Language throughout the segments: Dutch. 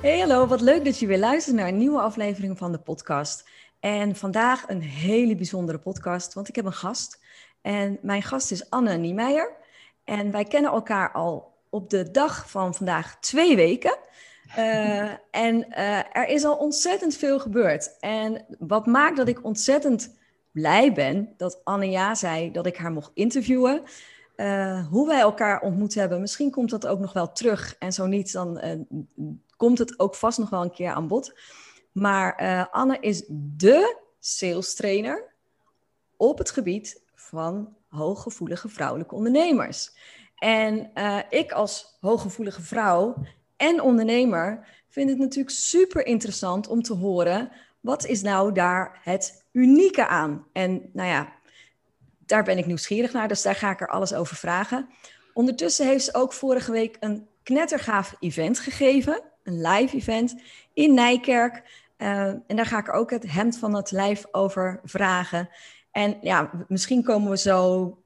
Hey hallo, wat leuk dat je weer luistert naar een nieuwe aflevering van de podcast. En vandaag een hele bijzondere podcast, want ik heb een gast. En mijn gast is Anne Niemeyer. En wij kennen elkaar al op de dag van vandaag twee weken. Uh, en uh, er is al ontzettend veel gebeurd. En wat maakt dat ik ontzettend blij ben dat Anne ja zei dat ik haar mocht interviewen. Uh, hoe wij elkaar ontmoet hebben, misschien komt dat ook nog wel terug. En zo niet, dan komt het ook vast nog wel een keer aan bod. Maar Anne is de sales trainer op het gebied van hooggevoelige vrouwelijke ondernemers. En ik als hooggevoelige vrouw en ondernemer vind het natuurlijk super interessant om te horen wat is nou daar het unieke aan. En nou ja, daar ben ik nieuwsgierig naar, dus daar ga ik er alles over vragen. Ondertussen heeft ze ook vorige week een knettergaaf event gegeven, een live event in Nijkerk. Uh, en daar ga ik ook het hemd van het lijf over vragen. En ja, misschien komen we zo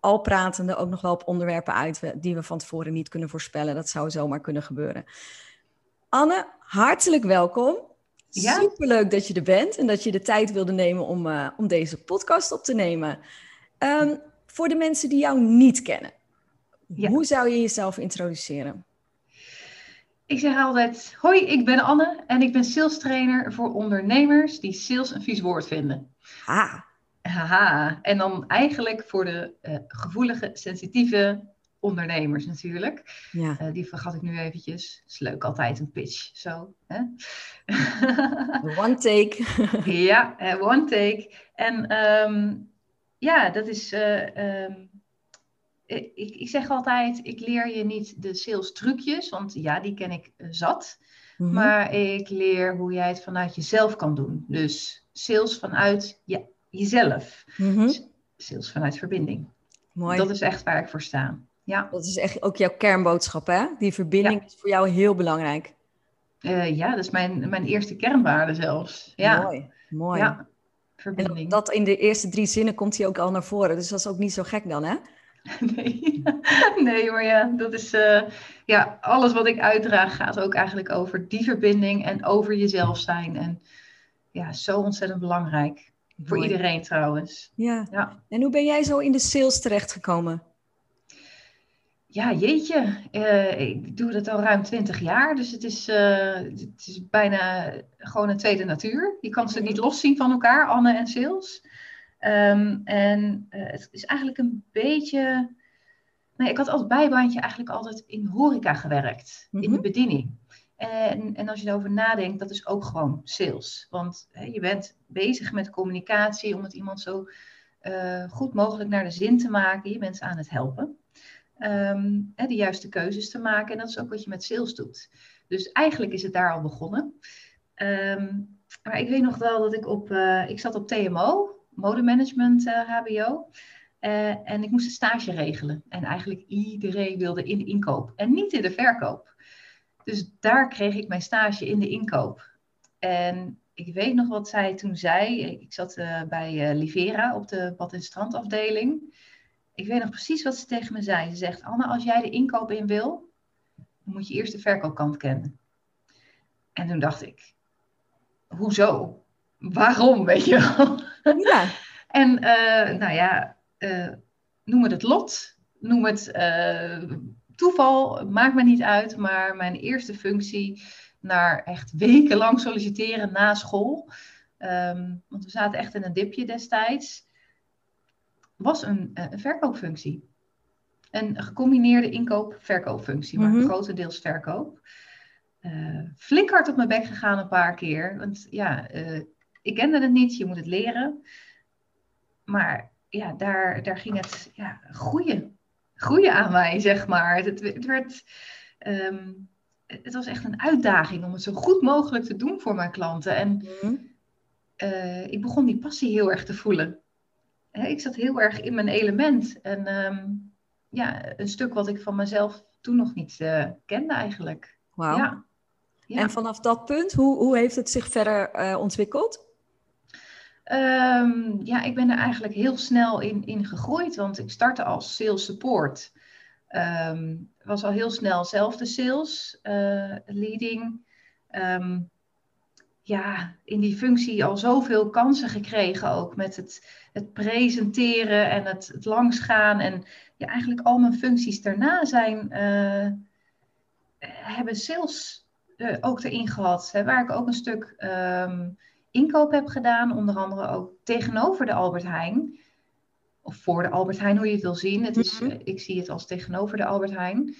al pratende ook nog wel op onderwerpen uit die we van tevoren niet kunnen voorspellen. Dat zou zomaar kunnen gebeuren. Anne, hartelijk welkom. Ja? Superleuk dat je er bent en dat je de tijd wilde nemen om, uh, om deze podcast op te nemen. Um, voor de mensen die jou niet kennen, ja. hoe zou je jezelf introduceren? Ik zeg altijd: Hoi, ik ben Anne en ik ben sales trainer voor ondernemers die sales een vies woord vinden. Ah, Haha. En dan eigenlijk voor de uh, gevoelige, sensitieve ondernemers natuurlijk. Ja. Uh, die vergat ik nu eventjes. Is leuk altijd een pitch. Zo. Hè? one take. ja, uh, one take. En um, ja, dat is. Um, ik, ik, zeg altijd, ik leer je niet de sales trucjes, want ja, die ken ik zat. Mm -hmm. Maar ik leer hoe jij het vanuit jezelf kan doen. Dus sales vanuit je jezelf. Mm Sales vanuit verbinding. Mooi. Dat is echt waar ik voor sta. Ja. Dat is echt ook jouw kernboodschap, hè? Die verbinding is voor jou heel belangrijk. Uh, ja, dat is mijn, mijn eerste kernwaarde zelfs. Ja. Mooi, mooi. Ja, verbinding. En dat in de eerste drie zinnen komt hij ook al naar voren. Dus dat is ook niet zo gek dan, hè? Nee, nee maar ja, dat is... Uh, ja, alles wat ik uitdraag gaat ook eigenlijk over die verbinding en over jezelf zijn. En ja, zo ontzettend belangrijk. Voor iedereen trouwens. Ja. ja. En hoe ben jij zo in de sales terechtgekomen? Ja, jeetje. Uh, ik doe dat al ruim twintig jaar. Dus het is, uh, het is bijna gewoon een tweede natuur. Je kan ze niet loszien van elkaar, Anne en sales. Um, en uh, het is eigenlijk een beetje... Nee, ik had als bijbaantje eigenlijk altijd in horeca gewerkt. Mm -hmm. In de mhm. bediening. En, en als je erover nadenkt, dat is ook gewoon sales. Want hè, je bent bezig met communicatie om het iemand zo uh, goed mogelijk naar de zin te maken. Je bent aan het helpen. Um, hè, de juiste keuzes te maken. En dat is ook wat je met sales doet. Dus eigenlijk is het daar al begonnen. Um, maar ik weet nog wel dat ik op, uh, ik zat op TMO, modemanagement HBO. Uh, en ik moest een stage regelen. En eigenlijk iedereen wilde in de inkoop en niet in de verkoop. Dus daar kreeg ik mijn stage in de inkoop. En ik weet nog wat zij toen zei. Ik zat uh, bij uh, Livera op de bad- en strandafdeling. Ik weet nog precies wat ze tegen me zei. Ze zegt, Anne, als jij de inkoop in wil, dan moet je eerst de verkoopkant kennen. En toen dacht ik, hoezo? Waarom, weet je wel? Ja. en uh, nou ja, noem het het lot. Noem het toeval, maakt me niet uit, maar mijn eerste functie naar echt wekenlang solliciteren na school, um, want we zaten echt in een dipje destijds, was een, eh, een verkoopfunctie. Een gecombineerde inkoop-verkoopfunctie, maar mm -hmm. grotendeels verkoop. Uh, flink hard op mijn bek gegaan een paar keer, want ja, uh, ik kende het niet, je moet het leren. Maar ja, daar, daar ging het ja, groeien groeien aan mij, zeg maar. Het, het werd, ehm, het was echt een uitdaging om het zo goed mogelijk te doen voor mijn klanten. En mhm. eh, ik begon die passie heel erg te voelen. ik zat heel erg in mijn element. En ehm, ja, een stuk wat ik van mezelf toen nog niet uh, kende eigenlijk. Wauw. Ja. En vanaf dat punt, hoe, hoe heeft het zich verder uh, ontwikkeld? Um, ja, ik ben er eigenlijk heel snel in, in gegroeid, want ik startte als sales support. Um, was al heel snel zelf de sales uh, leading. Um, ja, in die functie al zoveel kansen gekregen ook met het, het presenteren en het, het langsgaan. En ja, eigenlijk al mijn functies daarna zijn, uh, hebben sales uh, ook erin gehad. Hè, waar ik ook een stuk inkoop heb gedaan, onder andere ook tegenover de Albert Heijn. Of voor de Albert Heijn, hoe je het wil zien. Het is, mhm. eh, ik zie het als tegenover de Albert Heijn.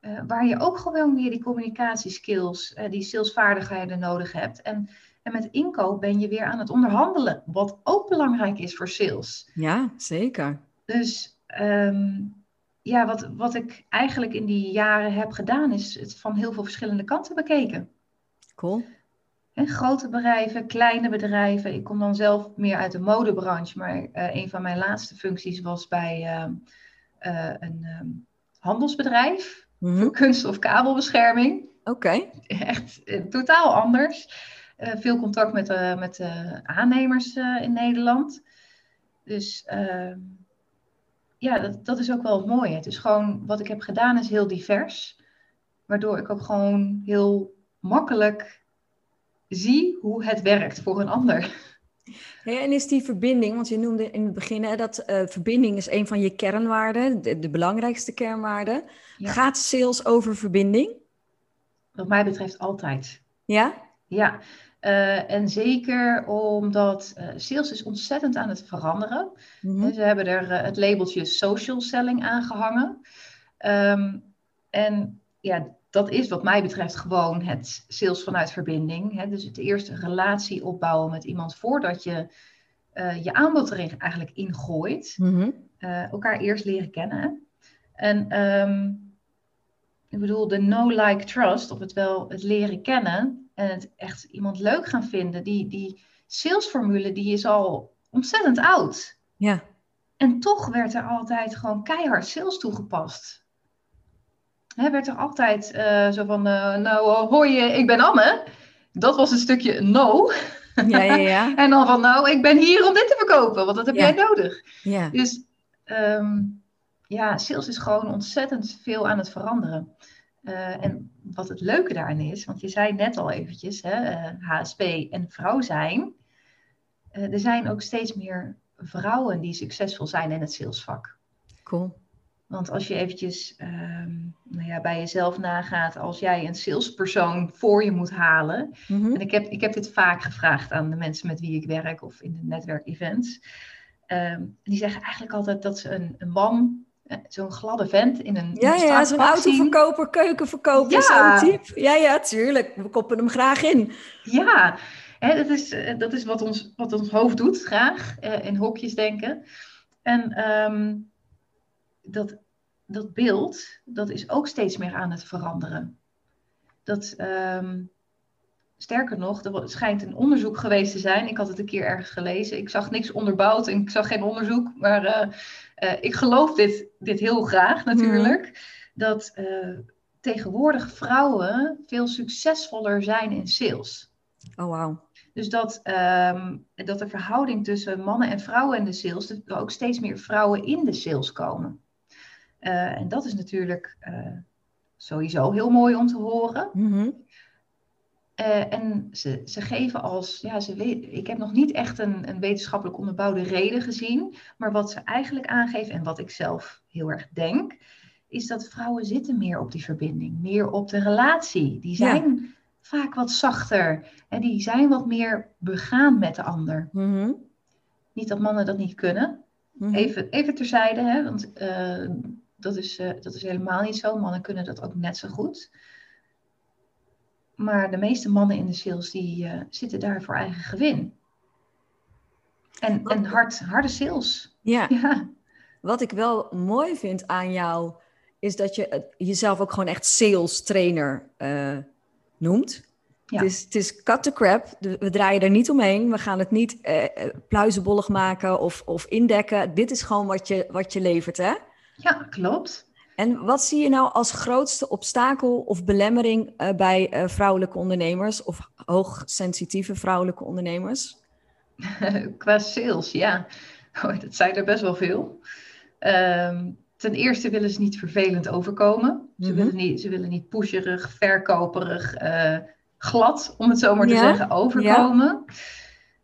Uh, waar je ook gewoon weer die communicatieskills, uh, die salesvaardigheden nodig hebt. En, en met inkoop ben je weer aan het onderhandelen, wat ook belangrijk is voor sales. Ja, zeker. Dus um, ja, wat, wat ik eigenlijk in die jaren heb gedaan, is het van heel veel verschillende kanten bekeken. Cool. En grote bedrijven, kleine bedrijven. Ik kom dan zelf meer uit de modebranche, maar uh, een van mijn laatste functies was bij uh, uh, een um, handelsbedrijf mm -hmm. voor kunst- of kabelbescherming. Oké. Okay. Echt totaal anders. veel contact met, met aannemers in Nederland. Dus ehm, ja, dat, dat is ook wel het mooie. Het is gewoon, wat ik heb gedaan is heel divers. Waardoor ik ook gewoon heel makkelijk zie hoe het werkt voor een ander. en is die verbinding, want je noemde in het begin hè, dat uh, verbinding is een van je kernwaarden, de, de belangrijkste kernwaarden. Gaat sales over verbinding? Wat mij betreft altijd. Ja? Ja, uh, en zeker omdat uh, sales is ontzettend aan het veranderen. Mm Ze hebben er het labeltje social selling aangehangen. Um, en ja, dat is wat mij betreft gewoon het sales vanuit verbinding. Hè? Dus het eerste relatie opbouwen met iemand voordat je je aanbod er eigenlijk ingooit. Mm -hmm. elkaar eerst leren kennen. En um, ik bedoel, de know-like trust, of het wel het leren kennen, en het echt iemand leuk gaan vinden. Die, die salesformule die is al ontzettend oud. Ja. En toch werd er altijd gewoon keihard sales toegepast. He, werd er altijd uh, zo van, uh, nou hoi, ik ben Anne. Dat was een stukje no. Ja, ja, ja. en dan van, nou, ik ben hier om dit te verkopen, want dat heb jij nodig. Ja. Dus um, ja, sales is gewoon ontzettend veel aan het veranderen. Uh, en wat het leuke daarin is, want je zei net al eventjes, hè, HSP en vrouw zijn. Er zijn ook steeds meer vrouwen die succesvol zijn in het salesvak. Cool. Want als je eventjes um, nou ja, bij jezelf nagaat, als jij een salespersoon voor je moet halen. Mm -hmm. En ik heb, ik heb dit vaak gevraagd aan de mensen met wie ik werk of in de netwerkevents. Um, die zeggen eigenlijk altijd dat ze een, een man zo'n gladde vent in een. Ja, ja, zo'n autoverkoper, keukenverkoper, ja. zo'n type. Ja, ja, tuurlijk. We koppen hem graag in. Ja, hè, dat, is, dat is wat ons, wat ons hoofd doet, graag. in hokjes denken. En um, dat, dat beeld, dat is ook steeds meer aan het veranderen. Dat. Um, Sterker nog, er schijnt een onderzoek geweest te zijn. Ik had het een keer ergens gelezen. Ik zag niks onderbouwd en ik zag geen onderzoek. Maar uh, uh, ik geloof dit, dit heel graag natuurlijk. Mm. Dat uh, tegenwoordig vrouwen veel succesvoller zijn in sales. Oh, wow. Dus dat, um, dat de verhouding tussen mannen en vrouwen in de sales, dat er ook steeds meer vrouwen in de sales komen. En dat is natuurlijk sowieso heel mooi om te horen. Mm -hmm. Uh, en ze, ze geven als, ja, ze weet, ik heb nog niet echt een, een wetenschappelijk onderbouwde reden gezien, maar wat ze eigenlijk aangeven en wat ik zelf heel erg denk, is dat vrouwen zitten meer op die verbinding, meer op de relatie. Die zijn ja. vaak wat zachter en die zijn wat meer begaan met de ander. Mm -hmm. Niet dat mannen dat niet kunnen. -hmm. even, even terzijde, hè, want uh, dat, is, uh, dat is helemaal niet zo. Mannen kunnen dat ook net zo goed. Maar de meeste mannen in de sales die uh, zitten daar voor eigen gewin. En, en hard, harde sales. Ja. ja. wat ik wel mooi vind aan jou, is dat je jezelf ook gewoon echt sales trainer uh, noemt. Ja. Dus het is cut the crap. We draaien er niet omheen. We gaan het niet uh, pluizenbollig maken of, of indekken. Dit is gewoon wat je, wat je levert, hè? Ja, klopt. En wat zie je nou als grootste obstakel of belemmering uh, bij uh, vrouwelijke ondernemers of hoogsensitieve vrouwelijke ondernemers? Qua sales, ja. Oh, dat zijn er best wel veel. Um, ten eerste willen ze niet vervelend overkomen. Ze, mm -hmm. willen, niet, ze willen niet pusherig, verkoperig, uh, glad, om het zo maar te ja. zeggen, overkomen.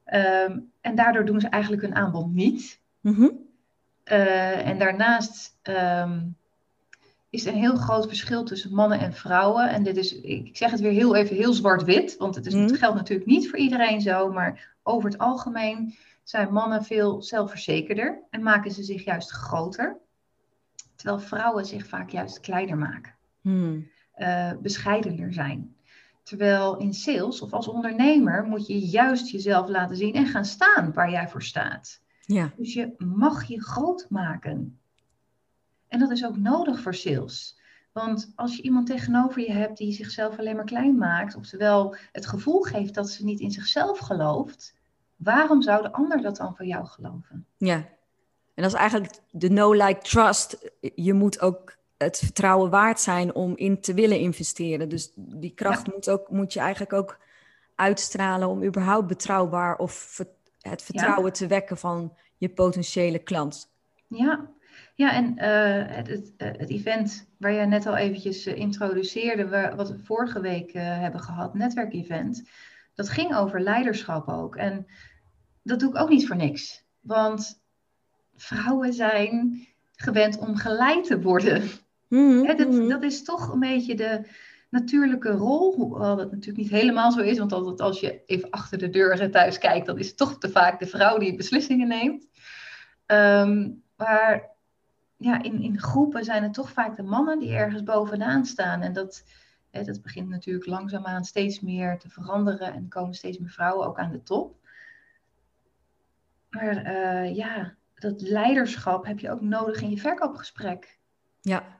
Ja. Um, en daardoor doen ze eigenlijk hun aanbod niet. Mm -hmm. En daarnaast um, is een heel groot verschil tussen mannen en vrouwen. En dit is, ik zeg het weer heel even heel zwart-wit, want het, is, mm. het geldt natuurlijk niet voor iedereen zo, maar over het algemeen zijn mannen veel zelfverzekerder en maken ze zich juist groter. Terwijl vrouwen zich vaak juist kleiner maken, mm. uh, bescheidener zijn. Terwijl in sales of als ondernemer moet je juist jezelf laten zien en gaan staan waar jij voor staat. Ja. Dus je mag je groot maken. En dat is ook nodig voor sales. Want als je iemand tegenover je hebt die zichzelf alleen maar klein maakt, oftewel het gevoel geeft dat ze niet in zichzelf gelooft, waarom zou de ander dat dan van jou geloven? Ja, en dat is eigenlijk de no-like trust. Je moet ook het vertrouwen waard zijn om in te willen investeren. Dus die kracht ja. moet, ook, moet je eigenlijk ook uitstralen om überhaupt betrouwbaar of het vertrouwen ja. te wekken van je potentiële klant. Ja, ja, en uh, het, het, eh, het, event waar jij net al eventjes uh, introduceerde, waar, wat we vorige week hebben gehad, netwerkevent, dat ging over leiderschap ook. En dat doe ik ook niet voor niks. Want vrouwen zijn gewend om geleid te worden. Mm -hmm. dat, dat, is toch een beetje de natuurlijke rol. Hoewel dat natuurlijk niet helemaal zo is. Want altijd als je even achter de deur thuis kijkt, dan is het toch te vaak de vrouw die beslissingen neemt. Um, maar ja, in, in groepen zijn het toch vaak de mannen die ergens bovenaan staan. En dat, hè, dat begint natuurlijk langzaamaan steeds meer te veranderen. En komen steeds meer vrouwen ook aan de top. Maar uh, ja, dat leiderschap heb je ook nodig in je verkoopgesprek. Ja.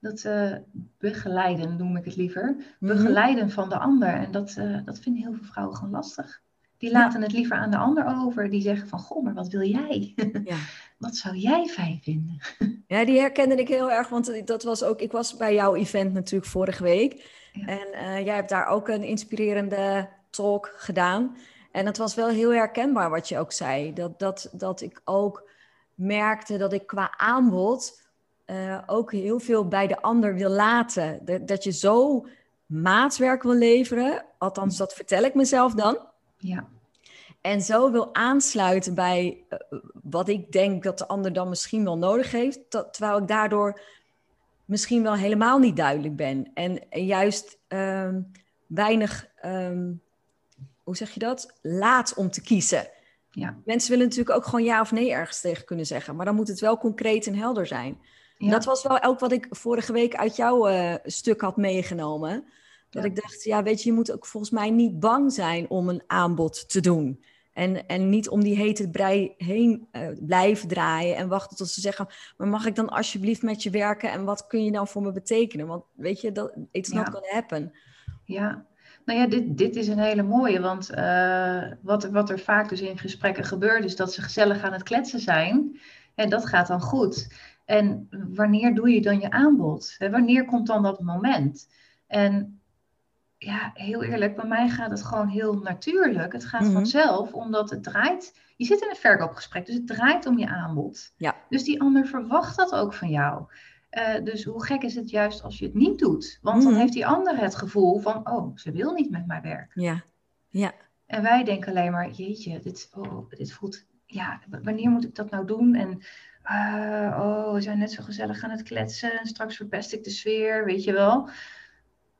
Dat uh, begeleiden noem ik het liever. Begeleiden mm -hmm. van de ander. En dat, uh, dat vinden heel veel vrouwen gewoon lastig. Die laten het liever aan de ander over. Die zeggen van, goh, maar wat wil jij? Ja. wat zou jij fijn vinden? ja, die herkende ik heel erg. Want dat was ook, ik was bij jouw event natuurlijk vorige week. Ja. En uh, jij hebt daar ook een inspirerende talk gedaan. En het was wel heel herkenbaar wat je ook zei. Dat, dat, dat ik ook merkte dat ik qua aanbod uh, ook heel veel bij de ander wil laten. Dat, dat je zo maatwerk wil leveren. Althans, dat vertel ik mezelf dan. Ja. En zo wil aansluiten bij uh, wat ik denk dat de ander dan misschien wel nodig heeft, dat, terwijl ik daardoor misschien wel helemaal niet duidelijk ben. En, en juist um, weinig, um, hoe zeg je dat, laat om te kiezen. Ja. Mensen willen natuurlijk ook gewoon ja of nee ergens tegen kunnen zeggen, maar dan moet het wel concreet en helder zijn. Ja. Dat was wel ook wat ik vorige week uit jouw uh, stuk had meegenomen. Dat ja. ik dacht, ja, weet je, je moet ook volgens mij niet bang zijn om een aanbod te doen. En, en niet om die hete brei heen uh, blijven draaien en wachten tot ze zeggen: Maar mag ik dan alsjeblieft met je werken en wat kun je dan voor me betekenen? Want weet je, dat, it's not ja. gonna happen. Ja, nou ja, dit, dit is een hele mooie. Want uh, wat, wat er vaak dus in gesprekken gebeurt, is dat ze gezellig aan het kletsen zijn. En dat gaat dan goed. En wanneer doe je dan je aanbod? Wanneer komt dan dat moment? En ja, heel eerlijk, bij mij gaat het gewoon heel natuurlijk. Het gaat mm -hmm. vanzelf, omdat het draait. Je zit in een verkoopgesprek, dus het draait om je aanbod. Ja. Dus die ander verwacht dat ook van jou. Uh, dus hoe gek is het juist als je het niet doet? Want mm -hmm. dan heeft die ander het gevoel van, oh, ze wil niet met mij werken. Ja, ja. En wij denken alleen maar, jeetje, dit, oh, dit voelt, ja, wanneer moet ik dat nou doen? En uh, oh, we zijn net zo gezellig aan het kletsen en straks verpest ik de sfeer, weet je wel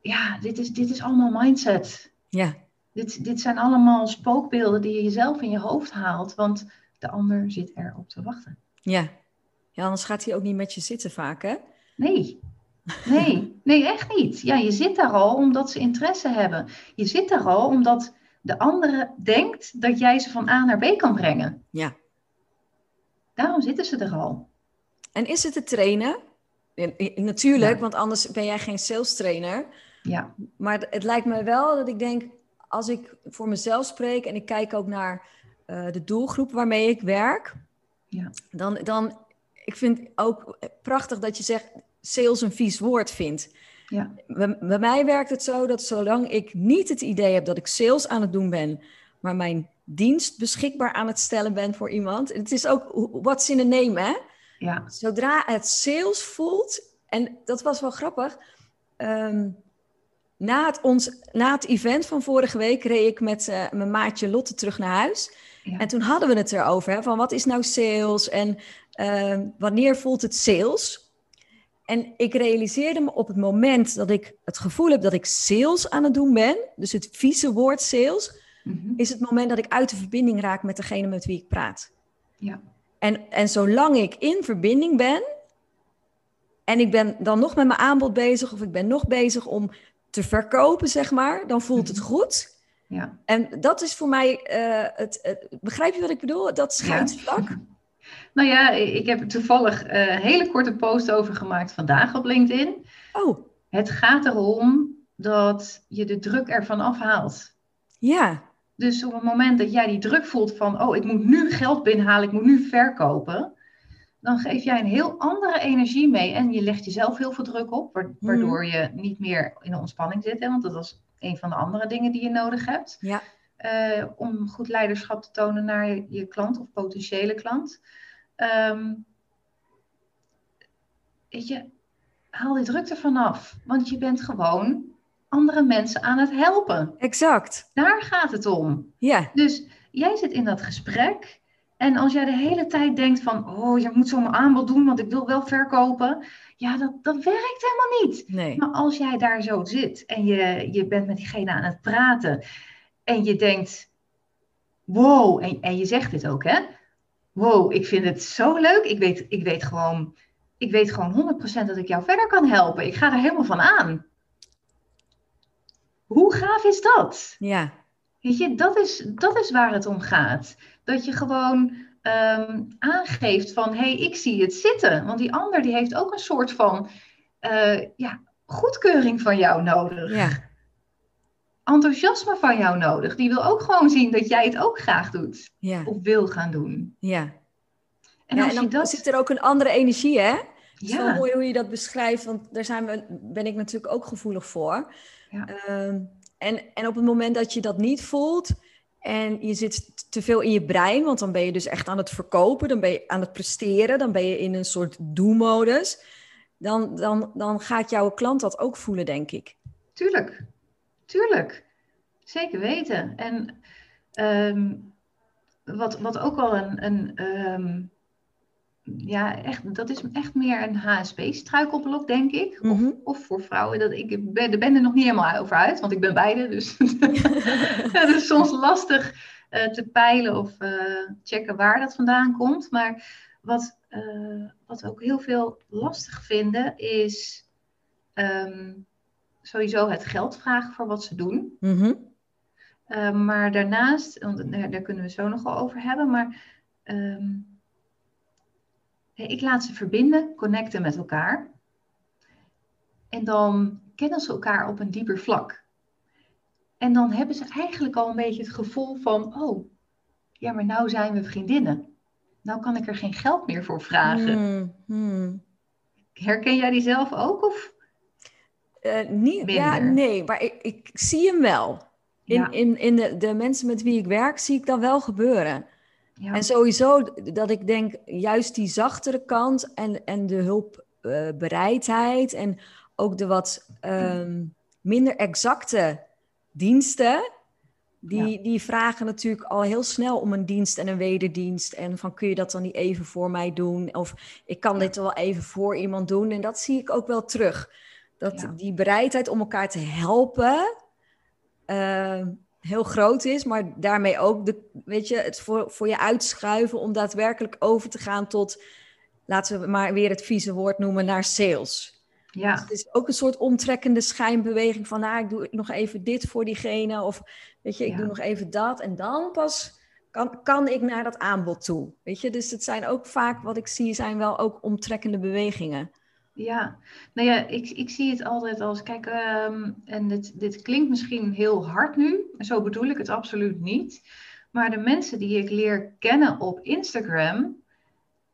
ja, dit is, dit is allemaal mindset. Ja. Dit, dit zijn allemaal spookbeelden die je jezelf in je hoofd haalt, want de ander zit erop te wachten. Ja. ja, anders gaat hij ook niet met je zitten vaak, hè? Nee, nee, nee, echt niet. Ja, je zit daar al omdat ze interesse hebben. Je zit daar al omdat de andere denkt dat jij ze van A naar B kan brengen. Ja. Daarom zitten ze er al. En is het te trainen? Natuurlijk, Ja. want anders ben jij geen sales trainer. Ja, Maar het lijkt me wel dat ik denk, als ik voor mezelf spreek en ik kijk ook naar eh, de doelgroep waarmee ik werk, Ja. dan, dan, ik vind ook prachtig dat je zegt, sales een vies woord vindt. ja, Bij, bij mij werkt het zo dat zolang ik niet het idee heb dat ik sales aan het doen ben, maar mijn dienst beschikbaar aan het stellen ben voor iemand. Het is ook what's in a name, hè? ja, Zodra het sales voelt, en dat was wel grappig. ehm, na, het ons, na het event van vorige week reed ik met eh, mijn maatje Lotte terug naar huis. Ja. En toen hadden we het erover, hè, van wat is nou sales en ehm, wanneer voelt het sales? En ik realiseerde me op het moment dat ik het gevoel heb dat ik sales aan het doen ben, dus het vieze woord sales, mhm, is het moment dat ik uit de verbinding raak met degene met wie ik praat. ja, En, en zolang ik in verbinding ben en ik ben dan nog met mijn aanbod bezig of ik ben nog bezig om te verkopen, zeg maar, dan voelt het Mhm. goed. ja. En dat is voor mij eh, het, het. Begrijp je wat ik bedoel? Dat scheidsvlak. Nou ja, ik heb er toevallig eh, een hele korte post over gemaakt vandaag op LinkedIn. Oh, Het gaat erom dat je de druk ervan afhaalt. ja. Dus op het moment dat jij die druk voelt van, oh, ik moet nu geld binnenhalen, ik moet nu verkopen, dan geef jij een heel andere energie mee en je legt jezelf heel veel druk op, wa- waardoor je niet meer in de ontspanning zit. Hè? Want dat is een van de andere dingen die je nodig hebt Ja. eh, om goed leiderschap te tonen naar je, je klant of potentiële klant. Ehm, weet je, haal die druk ervan af, want je bent gewoon andere mensen aan het helpen. Exact. Daar gaat het om. Ja. Dus jij zit in dat gesprek. En als jij de hele tijd denkt van, oh, je moet zo'n aanbod doen, want ik wil wel verkopen. Ja, dat, dat werkt helemaal niet. Nee. Maar als jij daar zo zit en je, je bent met diegene aan het praten. En je denkt, wow, en, en je zegt dit ook, hè? Wow, ik vind het zo leuk. Ik weet, ik weet gewoon, ik weet gewoon 100% dat ik jou verder kan helpen. Ik ga er helemaal van aan. Hoe gaaf is dat? Ja. Weet je, dat is, dat is waar het om gaat. Dat je gewoon ehm, aangeeft van, hé, hey, ik zie het zitten. Want die ander die heeft ook een soort van eh, ja, goedkeuring van jou nodig. Ja. Enthousiasme van jou nodig. Die wil ook gewoon zien dat jij het ook graag doet. Ja. Of wil gaan doen. Ja. En ja, als en je dan dat... zit er ook een andere energie, hè? Het is wel Ja, mooi hoe je dat beschrijft, want daar zijn we, ben ik natuurlijk ook gevoelig voor. Ja. Ehm, en, en op het moment dat je dat niet voelt en je zit te veel in je brein, want dan ben je dus echt aan het verkopen, dan ben je aan het presteren, dan ben je in een soort do-modus, dan, dan, dan gaat jouw klant dat ook voelen, denk ik. tuurlijk. Tuurlijk. Zeker weten. En ehm, wat, wat ook wel een... een ehm, ja, echt, dat is echt meer een HSP-struikelblok, denk ik. Mhm. Of, of voor vrouwen. Dat, ik ben, er ben er nog niet helemaal over uit, want ik ben beide. Dus het is soms lastig eh, te peilen of eh, checken waar dat vandaan komt. Maar wat, eh, wat we ook heel veel lastig vinden, is ehm, sowieso het geld vragen voor wat ze doen. Mhm. Maar daarnaast, want daar, daar kunnen we zo nog wel over hebben, maar ehm, ik laat ze verbinden, connecten met elkaar. En dan kennen ze elkaar op een dieper vlak. En dan hebben ze eigenlijk al een beetje het gevoel van, oh, ja, maar nou zijn we vriendinnen. Nou kan ik er geen geld meer voor vragen. Hmm, hmm. Herken jij die zelf ook? Of? Niet, ja, nee, maar ik, ik zie hem wel. In, Ja, in, in de, de mensen met wie ik werk zie ik dat wel gebeuren. Ja, En sowieso dat ik denk, juist die zachtere kant en, en de hulpbereidheid en ook de wat ehm, minder exacte diensten, die, die vragen natuurlijk al heel snel om een dienst en een wederdienst. En van kun je dat dan niet even voor mij doen? Of ik kan dit wel even voor iemand doen. En dat zie ik ook wel terug. Dat Ja. die bereidheid om elkaar te helpen ehm, heel groot is, maar daarmee ook de, weet je, het voor, voor je uitschuiven om daadwerkelijk over te gaan tot, laten we maar weer het vieze woord noemen, naar sales. ja, Het is ook een soort omtrekkende schijnbeweging van, nou, ik doe nog even dit voor diegene, of weet je, ik Ja. doe nog even dat, en dan pas kan, kan ik naar dat aanbod toe? Weet je, dus het zijn ook vaak, wat ik zie, zijn wel ook omtrekkende bewegingen. Ja, nou ja, ik, ik zie het altijd als, kijk, ehm, en dit, dit klinkt misschien heel hard nu, zo bedoel ik het absoluut niet. Maar de mensen die ik leer kennen op Instagram,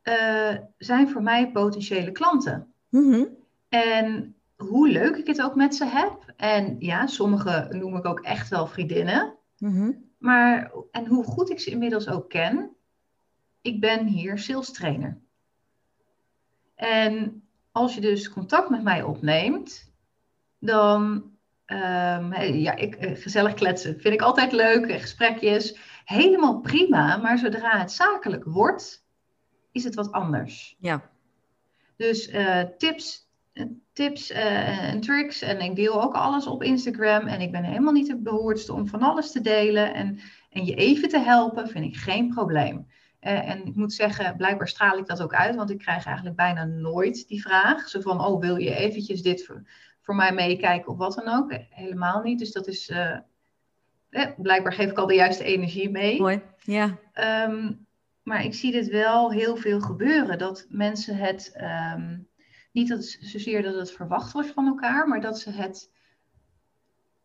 uh, zijn voor mij potentiële klanten. Mm En hoe leuk ik het ook met ze heb. En ja, sommige noem ik ook echt wel vriendinnen. Mm Maar, en hoe goed ik ze inmiddels ook ken, ik ben hier sales trainer. En als je dus contact met mij opneemt, dan um, ja, ik, eh, gezellig kletsen vind ik altijd leuk, gesprekjes, helemaal prima. Maar zodra het zakelijk wordt, is het wat anders. Ja. Dus uh, tips, tips uh, en tricks. En ik deel ook alles op Instagram. En ik ben helemaal niet de behoorste om van alles te delen. En, en je even te helpen, vind ik geen probleem. Uh, en ik moet zeggen, blijkbaar straal ik dat ook uit, want ik krijg eigenlijk bijna nooit die vraag. Zo van, oh, wil je eventjes dit voor, voor mij meekijken of wat dan ook? Helemaal niet. Dus dat is, uh, eh, blijkbaar geef ik al de juiste energie mee. Mooi, ja. Um, maar ik zie dit wel heel veel gebeuren. Dat mensen het, um, niet dat zozeer dat het verwacht wordt van elkaar, maar dat ze het,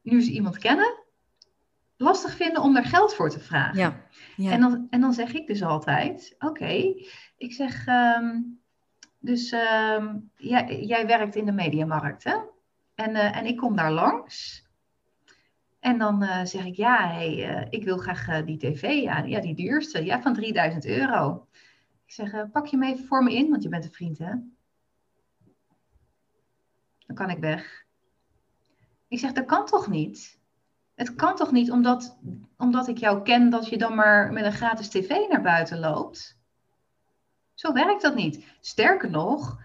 nu ze iemand kennen, lastig vinden om daar geld voor te vragen. Ja, ja. En, dan, en dan zeg ik dus altijd, oké, ik zeg, um, dus um, jij, jij, werkt in de mediamarkt, hè? En, uh, en ik kom daar langs. En dan uh, zeg ik, ja, hey, uh, ik wil graag die tv, ja, ja, die duurste, ja, van 3000 euro. Ik zeg, pak je hem even voor me in, want je bent een vriend, hè? Dan kan ik weg. Ik zeg, dat kan toch niet? Het kan toch niet omdat, omdat ik jou ken dat je dan maar met een gratis tv naar buiten loopt? Zo werkt dat niet. Sterker nog,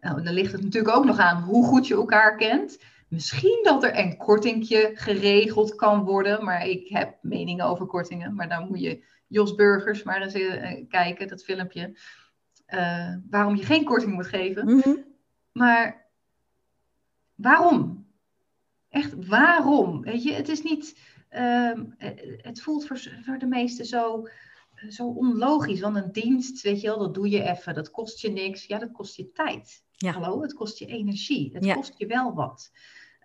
nou, dan ligt het natuurlijk ook nog aan hoe goed je elkaar kent. Misschien dat er een kortingje geregeld kan worden, maar ik heb meningen over kortingen. Maar dan moet je Jos Burgers maar eens uh, kijken, dat filmpje. Uh, waarom je geen korting moet geven. Mm -hmm. Maar waarom? Echt, waarom? Weet je, het is niet. Uh, het voelt voor, voor de meesten zo, zo onlogisch. Want een dienst, weet je wel, dat doe je even. Dat kost je niks. Ja, dat kost je tijd. Ja. Hallo, het kost je energie. Het Ja. kost je wel wat.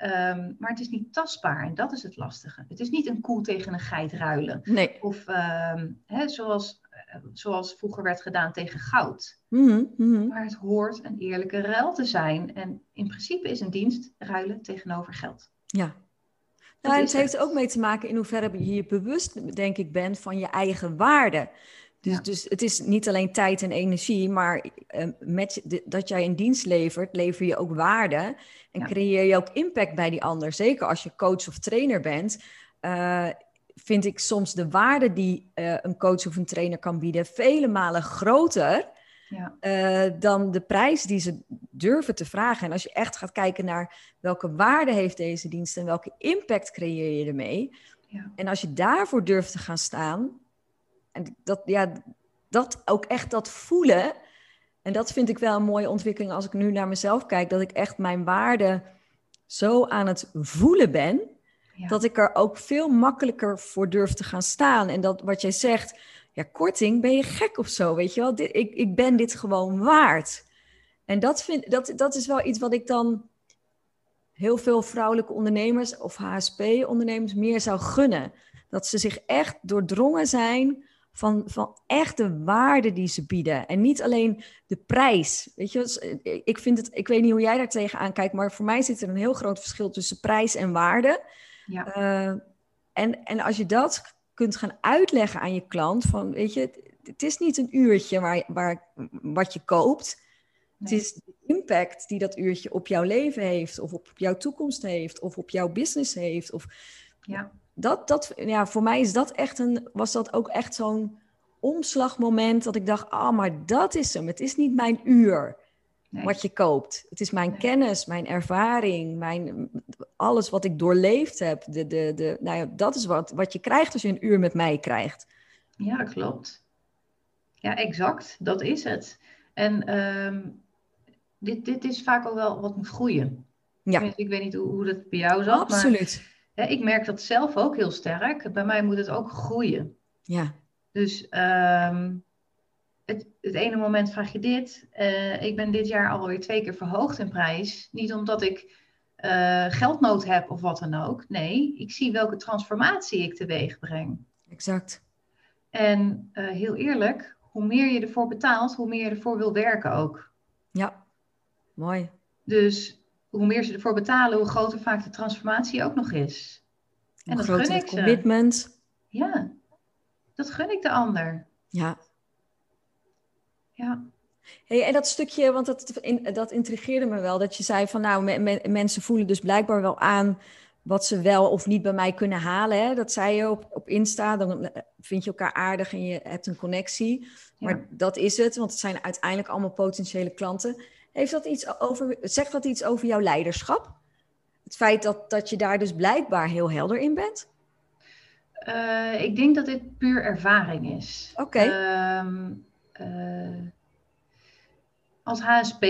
Um, maar het is niet tastbaar en dat is het lastige. Het is niet een koe tegen een geit ruilen. Nee. Of um, hè, zoals, zoals vroeger werd gedaan tegen goud. Mm -hmm. Mm -hmm. Maar het hoort een eerlijke ruil te zijn. En in principe is een dienst ruilen tegenover geld. Ja. Nou, het heeft er ook mee te maken in hoeverre je je bewust, denk ik, bent van je eigen waarde. Dus, ja. dus het is niet alleen tijd en energie, maar uh, met de, dat jij een dienst levert, lever je ook waarde en ja. creëer je ook impact bij die ander. Zeker als je coach of trainer bent, uh, vind ik soms de waarde die uh, een coach of een trainer kan bieden vele malen groter ja. uh, dan de prijs die ze durven te vragen. En als je echt gaat kijken naar welke waarde heeft deze dienst en welke impact creëer je ermee. Ja. En als je daarvoor durft te gaan staan, en dat, ja, dat ook echt dat voelen. En dat vind ik wel een mooie ontwikkeling als ik nu naar mezelf kijk, dat ik echt mijn waarde zo aan het voelen ben. Ja. Dat ik er ook veel makkelijker voor durf te gaan staan. En dat wat jij zegt, ja, korting, ben je gek of zo, weet je wel? Ik, ik ben dit gewoon waard. En dat, vind, dat, dat is wel iets wat ik dan heel veel vrouwelijke ondernemers of HSP-ondernemers meer zou gunnen. Dat ze zich echt doordrongen zijn van, van echt de waarde die ze bieden. En niet alleen de prijs. Weet je, ik, vind het, ik weet niet hoe jij daar tegenaan kijkt, maar voor mij zit er een heel groot verschil tussen prijs en waarde. Ja. Uh, en, en als je dat kunt gaan uitleggen aan je klant, van weet je, het, het is niet een uurtje waar, waar, wat je koopt. Het is de impact die dat uurtje op jouw leven heeft, of op jouw toekomst heeft, of op jouw business heeft. Of, ja. dat, dat, ja, voor mij is dat echt een, was dat ook echt zo'n omslagmoment dat ik dacht, ah, oh, maar dat is hem. Het is niet mijn uur nee. wat je koopt. Het is mijn nee. kennis, mijn ervaring, mijn, alles wat ik doorleefd heb. De, de, de, nou ja, dat is wat, wat je krijgt als je een uur met mij krijgt. Ja, klopt. Ja, exact. Dat is het. En um, dit, dit is vaak al wel wat moet groeien. Ja. Ik, weet, ik weet niet hoe, hoe dat bij jou zat. Absoluut. Maar, ja, ik merk dat zelf ook heel sterk. Bij mij moet het ook groeien. Ja. Dus ehm, het, het ene moment vraag je dit. Eh, ik ben dit jaar alweer twee keer verhoogd in prijs. Niet omdat ik uh, geldnood heb of wat dan ook. Nee, ik zie welke transformatie ik teweeg breng. Exact. En uh, heel eerlijk, hoe meer je ervoor betaalt, hoe meer je ervoor wil werken ook. Ja, mooi. Dus hoe meer ze ervoor betalen, hoe groter vaak de transformatie ook nog is. En dat gun ik commitment. Ze. Ja, dat gun ik de ander. Ja. Ja. Hey, en dat stukje, want dat, dat intrigeerde me wel, dat je zei van nou, mensen voelen dus blijkbaar wel aan wat ze wel of niet bij mij kunnen halen. Hè? Dat zei je op, op Insta, dan vind je elkaar aardig en je hebt een connectie. Maar dat is het, want het zijn uiteindelijk allemaal potentiële klanten. Heeft dat iets over, zegt dat iets over jouw leiderschap? Het feit dat, dat je daar dus blijkbaar heel helder in bent? Uh, ik denk dat dit puur ervaring is. Oké. Okay. Um, ehm, uh, eh, als HSP,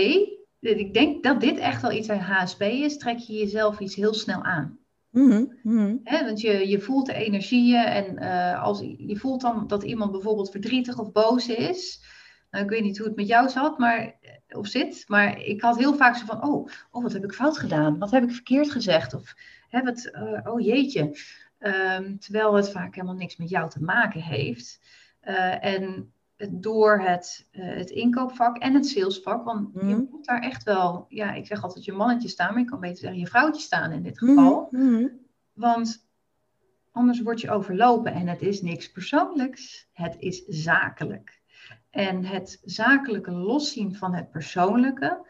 ik denk dat dit echt wel iets aan HSP is, trek je jezelf iets heel snel aan. Mm -hmm. want je, je voelt de energieën en uh, als, je voelt dan dat iemand bijvoorbeeld verdrietig of boos is. Nou, ik weet niet hoe het met jou zat, maar, of zit, maar ik had heel vaak zo van, oh, oh wat heb ik fout gedaan? Wat heb ik verkeerd gezegd? Of, hè, wat, uh, oh jeetje. Um, terwijl het vaak helemaal niks met jou te maken heeft. Uh, en door het, uh, het inkoopvak en het salesvak. Want mm. je mhm. moet daar echt wel, ja, ik zeg altijd je mannetje staan, maar je kan beter zeggen je vrouwtje staan in dit geval. Mm -hmm. Want anders word je overlopen en het is niks persoonlijks, het is zakelijk. En het zakelijke loszien van het persoonlijke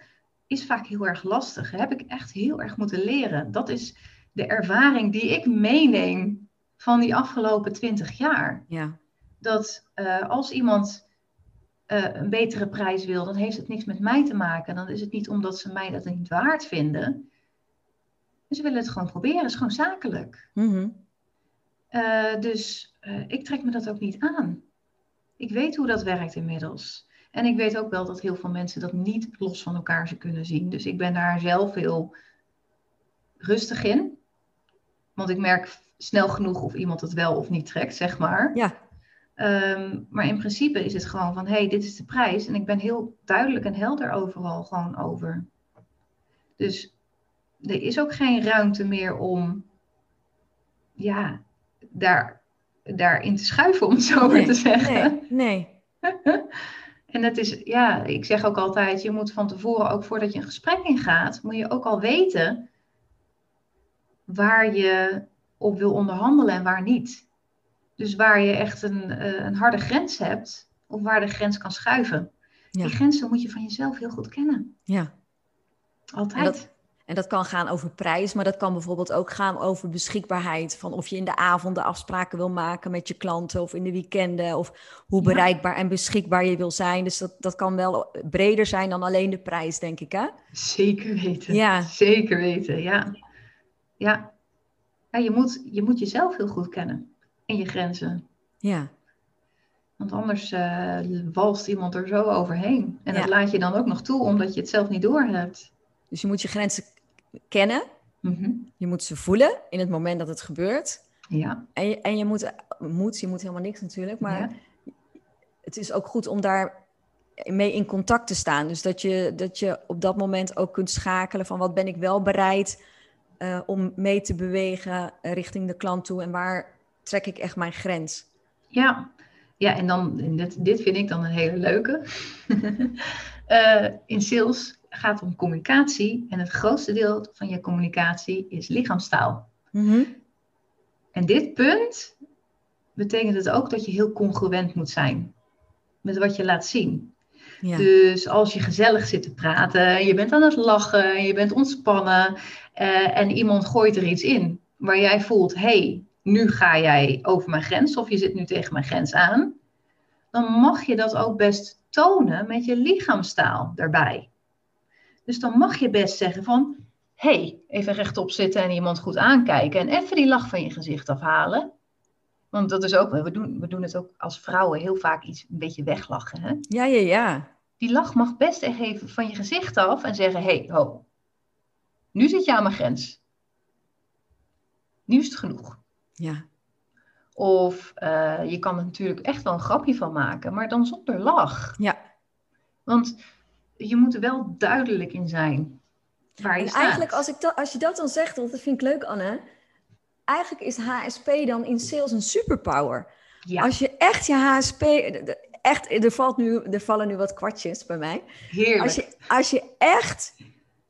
is vaak heel erg lastig. heb ik echt heel erg moeten leren. Dat is de ervaring die ik meeneem van die afgelopen twintig jaar. Ja. Dat uh, als iemand uh, een betere prijs wil, dan heeft het niks met mij te maken. Dan is het niet omdat ze mij dat niet waard vinden. Ze willen het gewoon proberen. Het is gewoon zakelijk. Mm -hmm. uh, dus ik trek me dat ook niet aan. Ik weet hoe dat werkt inmiddels. En ik weet ook wel dat heel veel mensen dat niet los van elkaar ze kunnen zien. Dus ik ben daar zelf heel rustig in. Want ik merk snel genoeg of iemand het wel of niet trekt, zeg maar. Ja. Um, maar in principe is het gewoon van, hé, hey, dit is de prijs. En ik ben heel duidelijk en helder overal gewoon over. Dus er is ook geen ruimte meer om, ja, daar, daarin te schuiven, om het zo maar te zeggen. Nee, nee. en dat is, ja, ik zeg ook altijd, je moet van tevoren, ook voordat je een gesprek ingaat, moet je ook al weten waar je op wil onderhandelen en waar niet. Dus waar je echt een, uh, een harde grens hebt, of waar de grens kan schuiven. Die grenzen moet je van jezelf heel goed kennen. Ja. Altijd. En dat, en dat kan gaan over prijs, maar dat kan bijvoorbeeld ook gaan over beschikbaarheid. Van of je in de avonden afspraken wil maken met je klanten of in de weekenden. Of hoe bereikbaar en beschikbaar je wil zijn. Dus dat, dat kan wel breder zijn dan alleen de prijs, denk ik. Hè? Zeker weten. Ja. Zeker weten, ja. Ja. ja je, moet, je moet jezelf heel goed kennen en je grenzen. Ja. Want anders uh, walst iemand er zo overheen. En dat laat je dan ook nog toe, omdat je het zelf niet doorhebt. Dus je moet je grenzen kennen. Mm-hmm. Je moet ze voelen in het moment dat het gebeurt. Ja. En je, en je moet, moet, je moet helemaal niks natuurlijk, maar het is ook goed om daar mee in contact te staan. Dus dat je, dat je op dat moment ook kunt schakelen van wat ben ik wel bereid uh, om mee te bewegen richting de klant toe en waar trek ik echt mijn grens. Ja, ja en dan, dit, dit vind ik dan een hele leuke. uh, in sales gaat om communicatie en het grootste deel van je communicatie is lichaamstaal. Mm-hmm. En dit punt betekent het ook dat je heel congruent moet zijn met wat je laat zien. Ja. Dus als je gezellig zit te praten, je bent aan het lachen, je bent ontspannen uh, en iemand gooit er iets in waar jij voelt, hey, nu ga jij over mijn grens of je zit nu tegen mijn grens aan, dan mag je dat ook best tonen met je lichaamstaal daarbij. Dus dan mag je best zeggen van, hey, even rechtop zitten en iemand goed aankijken en even die lach van je gezicht afhalen. Want dat is ook, we doen, we doen het ook als vrouwen heel vaak iets een beetje weglachen. Hè? Ja, ja, ja. Die lach mag best even van je gezicht af en zeggen, hey, ho, nu zit je aan mijn grens. Nu is het genoeg. Ja. Of eh, je kan er natuurlijk echt wel een grapje van maken, maar dan zonder lach. Ja. Want je moet er wel duidelijk in zijn waar je En staat. eigenlijk, als, ik dat, als je dat dan zegt, want dat vind ik leuk, Anne. Eigenlijk is HSP dan in sales een superpower. Ja, Als je echt je HSP. Echt, er, valt nu, er vallen nu wat kwartjes bij mij. heerlijk. Als je, als je echt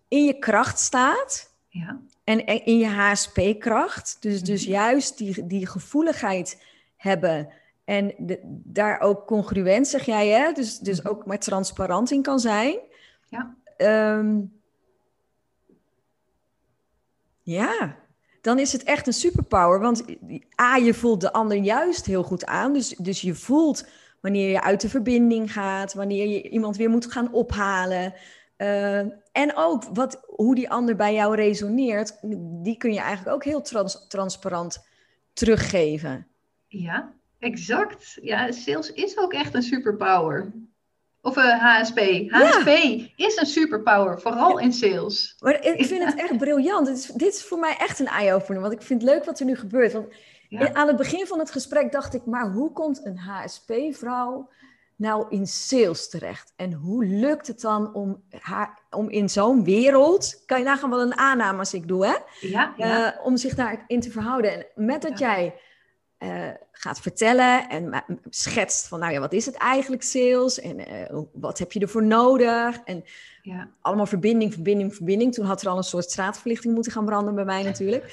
in je kracht staat. Ja, En en in je HSP-kracht. Dus, dus Mhm. juist die, die gevoeligheid hebben. En de- daar ook congruent, zeg jij, hè? Dus, dus Mhm. ook maar transparant in kan zijn. Ja. Ehm, ja, dan is het echt een superpower. Want A, je voelt de ander juist heel goed aan. Dus, dus je voelt wanneer je uit de verbinding gaat, wanneer je iemand weer moet gaan ophalen. Eh, en ook wat, hoe die ander bij jou resoneert, die kun je eigenlijk ook heel trans- transparant teruggeven. ja, exact. Ja, sales is ook echt een superpower. Of eh HSP. HSP is een superpower, vooral in sales. Maar ik vind het echt briljant. Dit is, dit is voor mij echt een eye-opener, want ik vind het leuk wat er nu gebeurt. Want Ja. aan het begin van het gesprek dacht ik, maar hoe komt een HSP-vrouw nou in sales terecht? En hoe lukt het dan om, haar, om in zo'n wereld, kan je nagaan wat een aanname als ik doe, hè? Ja. Eh, om zich daarin te verhouden. En met dat jij eh, gaat vertellen en schetst van, nou ja, wat is het eigenlijk sales? En eh, wat heb je ervoor nodig? En ja. allemaal verbinding, verbinding, verbinding. Toen had er al een soort straatverlichting moeten gaan branden bij mij natuurlijk.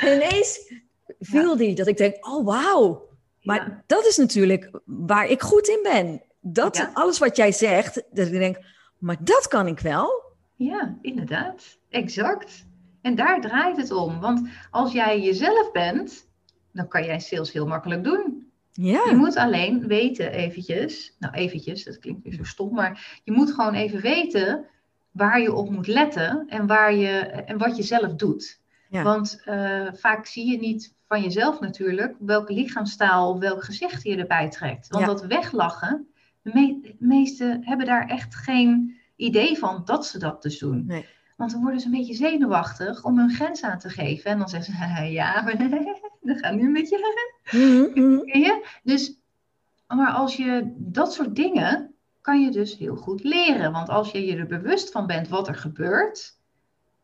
En ineens viel die dat ik denk, oh wauw. Maar Ja. dat is natuurlijk waar ik goed in ben. Dat, alles wat jij zegt, dat ik denk, maar dat kan ik wel. Ja, inderdaad. Exact. En daar draait het om. Want als jij jezelf bent, dan kan jij sales heel makkelijk doen. Ja, Je moet alleen weten eventjes, nou eventjes, dat klinkt weer zo stom, maar je moet gewoon even weten waar je op moet letten en, waar je, en wat je zelf doet. Ja. Want eh, vaak zie je niet van jezelf natuurlijk welke lichaamstaal of welk gezicht je erbij trekt. Want Ja. dat weglachen, de, me- de meesten hebben daar echt geen idee van dat ze dat dus doen. Nee. Want dan worden ze een beetje zenuwachtig om hun grens aan te geven. En dan zeggen ze, ja, dat gaat nu een beetje Mhm, je? Dus, maar als je dat soort dingen kan je dus heel goed leren. Want als je je er bewust van bent wat er gebeurt,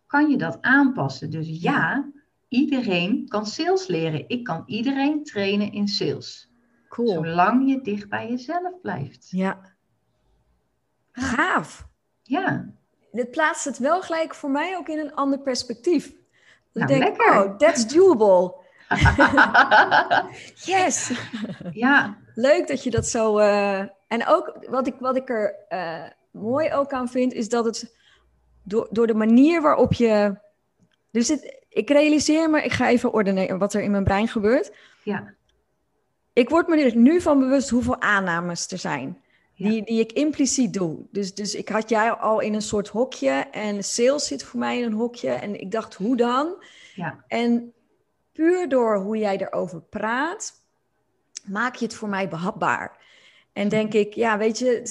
kan je dat aanpassen. Dus ja, iedereen kan sales leren. Ik kan iedereen trainen in sales. cool. Zolang je dicht bij jezelf blijft. Ja. Gaaf. Ja, Dit plaatst het wel gelijk voor mij ook in een ander perspectief. Dat Nou, ik denk, lekker. oh, that's doable. Yes. ja, Leuk dat je dat zo. eh, En ook wat ik, wat ik er eh, mooi ook aan vind, is dat het door, door de manier waarop je. Dus het, ik realiseer me, ik ga even ordenen wat er in mijn brein gebeurt. ja, Ik word me er nu van bewust hoeveel aannames er zijn. Ja. Die, die ik impliciet doe. Dus, dus ik had jij al in een soort hokje. En sales zit voor mij in een hokje. En ik dacht, hoe dan? ja, En puur door hoe jij erover praat, maak je het voor mij behapbaar. En denk ik, ja, weet je,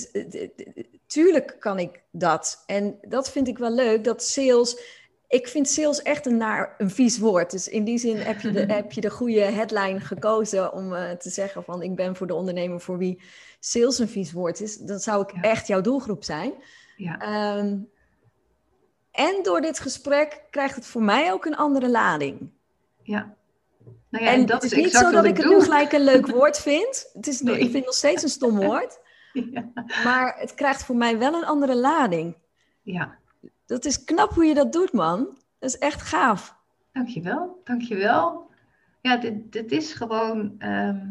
tuurlijk kan ik dat. En dat vind ik wel leuk, dat sales... Ik vind sales echt een, naar, een vies woord. Dus in die zin heb je de, heb je de goede headline gekozen om eh, te zeggen van... ik ben voor de ondernemer voor wie sales een vies woord is. Dan zou ik Ja. echt jouw doelgroep zijn. ja, Ehm, en door dit gesprek krijgt het voor mij ook een andere lading. ja. Nou ja, en dat het is is niet zo dat ik het nu gelijk een leuk woord vind. Het is, Nee. Ik vind het nog steeds een stom woord. Ja, Maar het krijgt voor mij wel een andere lading. ja. Dat is knap hoe je dat doet, man. Dat is echt gaaf. Dankjewel, dankjewel. Ja, dit, dit is gewoon ehm,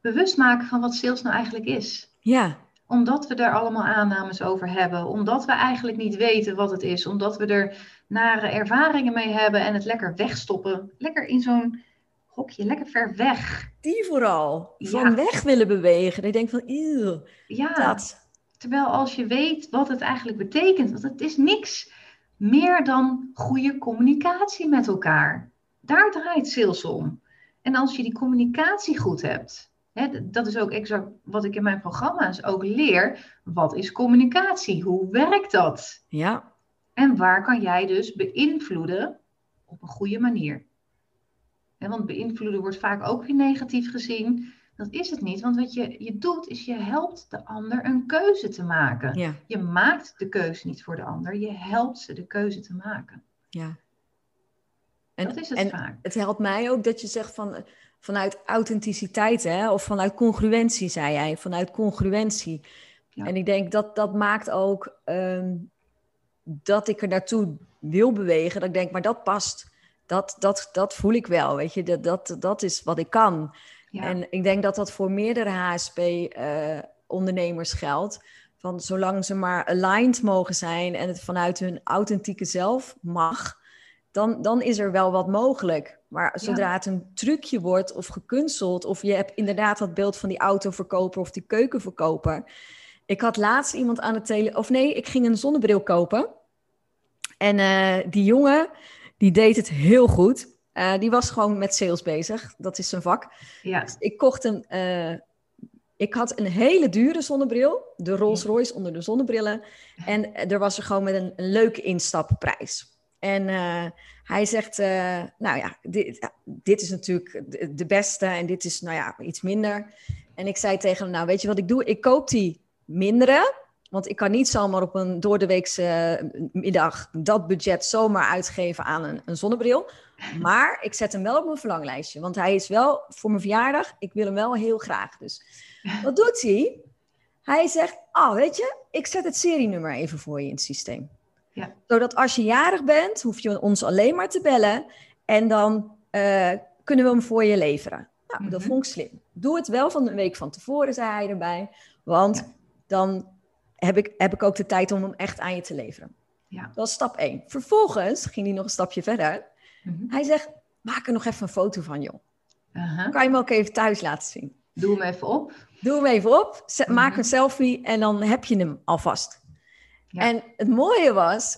bewust maken van wat sales nou eigenlijk is. Ja, Omdat we daar allemaal aannames over hebben, omdat we eigenlijk niet weten wat het is, omdat we er nare ervaringen mee hebben en het lekker wegstoppen. Lekker in zo'n hokje, lekker ver weg. die vooral. Ja. Van weg willen bewegen. Ik denk van, eeuw, Ja, dat. terwijl als je weet wat het eigenlijk betekent, want het is niks meer dan goede communicatie met elkaar. Daar draait sales om. En als je die communicatie goed hebt, dat is ook exact wat ik in mijn programma's ook leer. Wat is communicatie? Hoe werkt dat? Ja, En waar kan jij dus beïnvloeden op een goede manier? want beïnvloeden wordt vaak ook weer negatief gezien. Dat is het niet, want wat je, je doet is je helpt de ander een keuze te maken. Ja. Je maakt de keuze niet voor de ander, je helpt ze de keuze te maken. Ja. En, dat is het en vaak. Het helpt mij ook dat je zegt van, vanuit authenticiteit, hè, of vanuit congruentie, zei jij, vanuit congruentie. Ja. En ik denk dat dat maakt ook ehm, dat ik er naartoe wil bewegen. Dat ik denk, maar dat past. Dat, dat, dat voel ik wel, weet je. Dat, dat, dat is wat ik kan. Ja. En ik denk dat dat voor meerdere HSP-ondernemers geldt. Van zolang ze maar aligned mogen zijn en het vanuit hun authentieke zelf mag, dan, dan is er wel wat mogelijk. Maar zodra ja. het een trucje wordt of gekunsteld, of je hebt inderdaad dat beeld van die autoverkoper of die keukenverkoper. Ik had laatst iemand aan het tele, of nee, ik ging een zonnebril kopen. En uh, die jongen, die deed het heel goed. Uh, die was gewoon met sales bezig. Dat is zijn vak. Ja. Dus ik kocht een. Uh, ik had een hele dure zonnebril. De Rolls Royce onder de zonnebrillen. En er was er gewoon met een, een leuke instapprijs. En uh, hij zegt: Nou ja, dit, dit is natuurlijk de, beste. En dit is, nou ja, iets minder. En ik zei tegen hem: Nou, weet je wat ik doe? Ik koop die mindere. Want ik kan niet zomaar op een doordeweekse middag dat budget zomaar uitgeven aan een, een, zonnebril. Maar ik zet hem wel op mijn verlanglijstje. Want hij is wel voor mijn verjaardag. Ik wil hem wel heel graag. Dus wat doet hij? Hij zegt, oh weet je, ik zet het serienummer even voor je in het systeem. Ja. Zodat als je jarig bent, hoef je ons alleen maar te bellen. En dan uh, kunnen we hem voor je leveren. Nou, dat vond ik slim. Doe het wel van een week van tevoren, zei hij erbij. Want ja. dan heb ik, heb ik ook de tijd om hem echt aan je te leveren. Ja. Dat was stap 1. Vervolgens ging hij nog een stapje verder. Mhm. Hij zegt, maak er nog even een foto van, joh. Dan kan je hem ook even thuis laten zien. Doe hem even op. Doe hem even op, zet- Mhm. maak een selfie en dan heb je hem alvast. Ja. En het mooie was,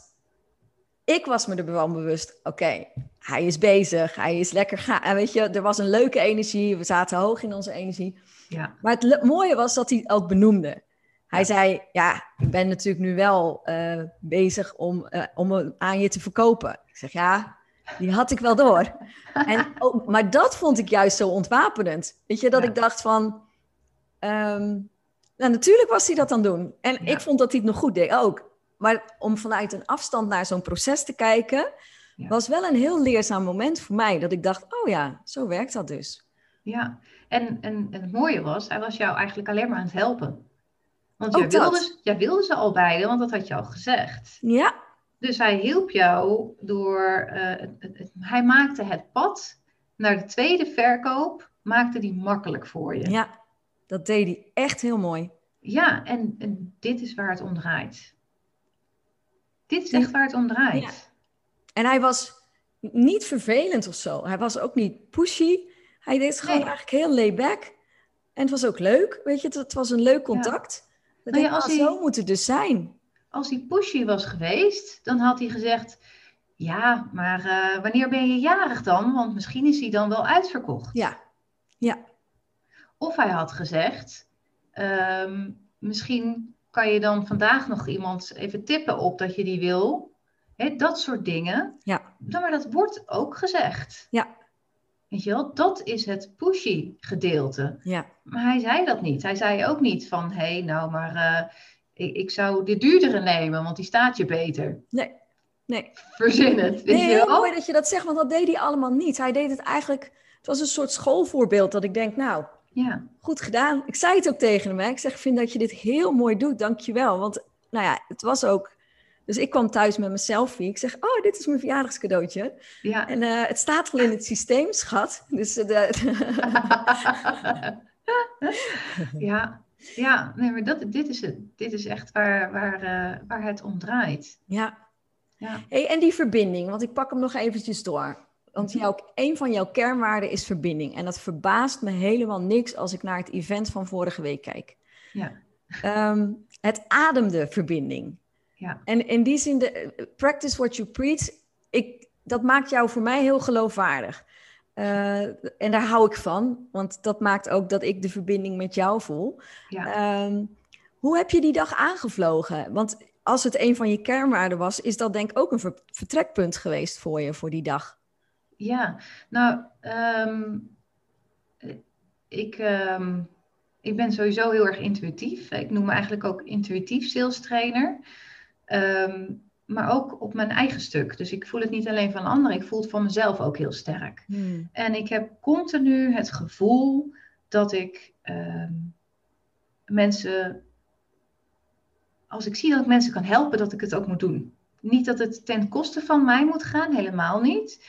ik was me er wel bewust, oké, hij is bezig, hij is lekker gaan. En weet je, er was een leuke energie, we zaten hoog in onze energie. Ja. Maar het mooie was dat hij het ook benoemde. Hij Ja. zei, ja, ik ben natuurlijk nu wel eh, bezig om, eh, om aan je te verkopen. Ik zeg, ja, die had ik wel door. en ook, maar dat vond ik juist zo ontwapenend. Weet je, dat Ja. ik dacht van... ehm, nou, natuurlijk was hij dat aan het doen. En Ja. ik vond dat hij het nog goed deed ook. Maar om vanuit een afstand naar zo'n proces te kijken... Ja. was wel een heel leerzaam moment voor mij. Dat ik dacht, oh ja, zo werkt dat dus. Ja, en, en, en het mooie was, hij was jou eigenlijk alleen maar aan het helpen. Want jij wilde, dat. jij wilde ze al beide, want dat had je al gezegd. Ja, Dus hij hielp jou door, eh, het- het- hij maakte het pad naar de tweede verkoop, maakte die makkelijk voor je. ja, dat deed hij echt heel mooi. Ja, en, en dit is waar het om draait. Dit is echt waar het om draait. Ja. En hij was niet vervelend of zo. Hij was ook niet pushy. Hij deed gewoon Nee. eigenlijk heel laid-back. En het was ook leuk, weet je. Het, het was een leuk contact. Dat Nou ja, als hij- zo moet het dus zijn. Als hij pushy was geweest, dan had hij gezegd: Ja, maar eh, wanneer ben je jarig dan? Want misschien is hij dan wel uitverkocht. Ja, ja, Of hij had gezegd: ehm, Misschien kan je dan vandaag nog iemand even tippen op dat je die wil. Dat soort dingen. ja, maar dat wordt ook gezegd. ja, Weet je wel, dat is het pushy gedeelte. ja. Maar hij zei dat niet. Hij zei ook niet van: Hé, hey, nou, maar eh, ik, ik zou de duurdere nemen, want die staat je beter. Nee, nee. Verzin het. Weet Nee, je heel wel? mooi dat je dat zegt, want dat deed hij allemaal niet. Hij deed het eigenlijk... Het was een soort schoolvoorbeeld dat ik denk, nou, Ja. goed gedaan. Ik zei het ook tegen hem. Hè. Ik zeg, ik vind dat je dit heel mooi doet. Dank je wel. Want, nou ja, het was ook... Dus ik kwam thuis met mijn selfie. Ik zeg, oh, dit is mijn verjaardagscadeautje. Ja. En eh, het staat al in het systeem, schat. Dus eh, de, ja, ja, nee, maar dat, dit, is het. dit is echt waar, waar, eh, waar het om draait. ja. Ja. Hey, en die verbinding, want ik pak hem nog eventjes door. Want jouw, een van jouw kernwaarden is verbinding. En dat verbaast me helemaal niks als ik naar het event van vorige week kijk. Ja. Ehm, het ademde verbinding. Ja. En in die zin, de, practice what you preach, ik, dat maakt jou voor mij heel geloofwaardig. Eh, en daar hou ik van, want dat maakt ook dat ik de verbinding met jou voel. Ja. Ehm, hoe heb je die dag aangevlogen? Want als het een van je kernwaarden was, is dat denk ik ook een ver- vertrekpunt geweest voor je voor die dag. Ja, nou, ehm, ik, ehm, ik ben sowieso heel erg intuïtief. Ik noem me eigenlijk ook intuïtief sales trainer. Ehm, maar ook op mijn eigen stuk. Dus ik voel het niet alleen van anderen, ik voel het van mezelf ook heel sterk. Hmm. En ik heb continu het gevoel dat ik mensen, als ik zie dat ik mensen kan helpen, dat ik het ook moet doen. Niet dat het ten koste van mij moet gaan, helemaal niet.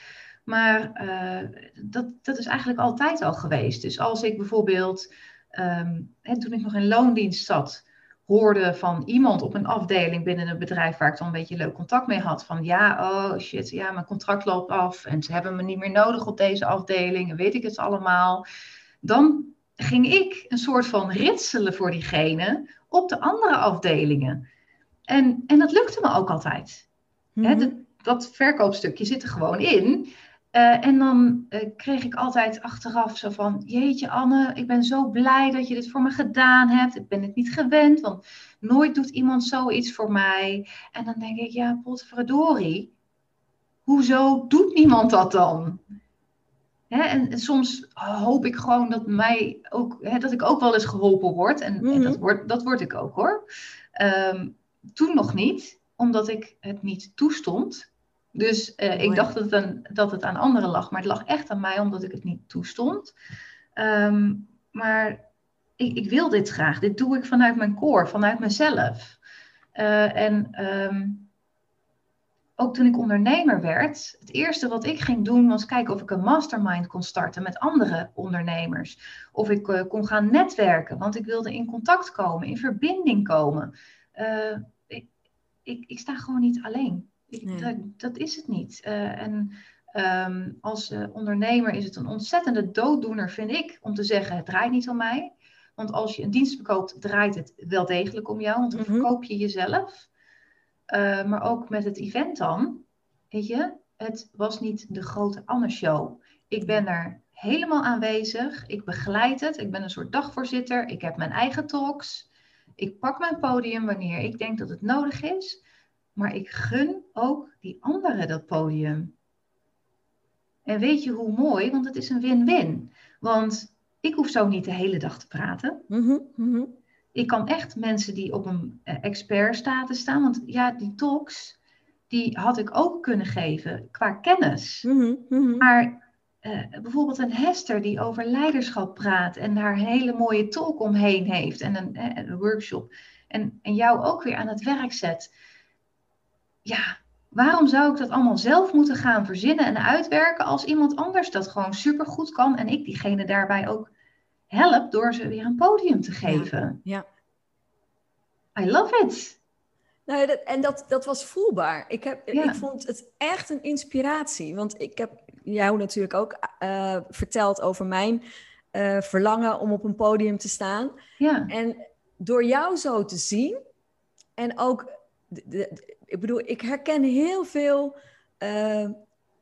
Maar uh, dat, dat is eigenlijk altijd al geweest. Dus als ik bijvoorbeeld, um, hè, toen ik nog in loondienst zat, hoorde van iemand op een afdeling binnen een bedrijf waar ik dan een beetje leuk contact mee had. Van ja, oh shit, ja, mijn contract loopt af en ze hebben me niet meer nodig op deze afdeling en weet ik het allemaal. Dan ging ik een soort van ritselen voor diegene op de andere afdelingen. En, en dat lukte me ook altijd. Mhm. dat verkoopstukje zit er gewoon in. Uh, en dan uh, kreeg ik altijd achteraf zo van: Jeetje, Anne, ik ben zo blij dat je dit voor me gedaan hebt. Ik ben het niet gewend, want nooit doet iemand zoiets voor mij. En dan denk ik: Ja, potverdorie, hoezo doet niemand dat dan? Hè, en, en, soms hoop ik gewoon dat, mij ook, hè, dat ik ook wel eens geholpen word. En, en dat, mhm. word, dat word ik ook hoor. Um, toen nog niet, omdat ik het niet toestond. Dus uh, ik dacht dat het, aan, dat het aan anderen lag, maar het lag echt aan mij omdat ik het niet toestond. Um, maar ik, ik, wil dit graag. Dit doe ik vanuit mijn koor, vanuit mezelf. Uh, en um, ook toen ik ondernemer werd, het eerste wat ik ging doen was kijken of ik een mastermind kon starten met andere ondernemers. Of ik uh, kon gaan netwerken, want ik wilde in contact komen, in verbinding komen. Ik, ik, ik, sta gewoon niet alleen. Ik, dat, dat, is het niet. Uh, en um, als ondernemer is het een ontzettende dooddoener, vind ik, om te zeggen: het draait niet om mij. Want als je een dienst verkoopt, draait het wel degelijk om jou, want dan mm -hmm. verkoop je jezelf. Uh, maar ook met het event dan. Weet je, het was niet de grote Anne-show. Ik ben er helemaal aanwezig. Ik begeleid het. Ik ben een soort dagvoorzitter. Ik heb mijn eigen talks. Ik pak mijn podium wanneer ik denk dat het nodig is. Maar ik gun ook die anderen dat podium. En weet je hoe mooi? Want het is een win-win. Want ik hoef zo niet de hele dag te praten. Mm -hmm ik kan echt mensen die op een uh, expertstatus staan, want ja, die talks, die had ik ook kunnen geven qua kennis. Mhm, mhm. Maar uh, bijvoorbeeld een Hester die over leiderschap praat en daar een hele mooie talk omheen heeft en een, uh, een workshop. En, en jou ook weer aan het werk zet. Ja, waarom zou ik dat allemaal zelf moeten gaan verzinnen en uitwerken als iemand anders dat gewoon supergoed kan en ik diegene daarbij ook help door ze weer een podium te geven. Ja. I love it. Nou, dat, en dat, dat was voelbaar. Ik, heb, ik vond het echt een inspiratie. Want ik heb jou natuurlijk ook uh, verteld over mijn uh, verlangen om op een podium te staan. Ja. En door jou zo te zien en ook, de, de, ik bedoel, ik herken heel veel uh,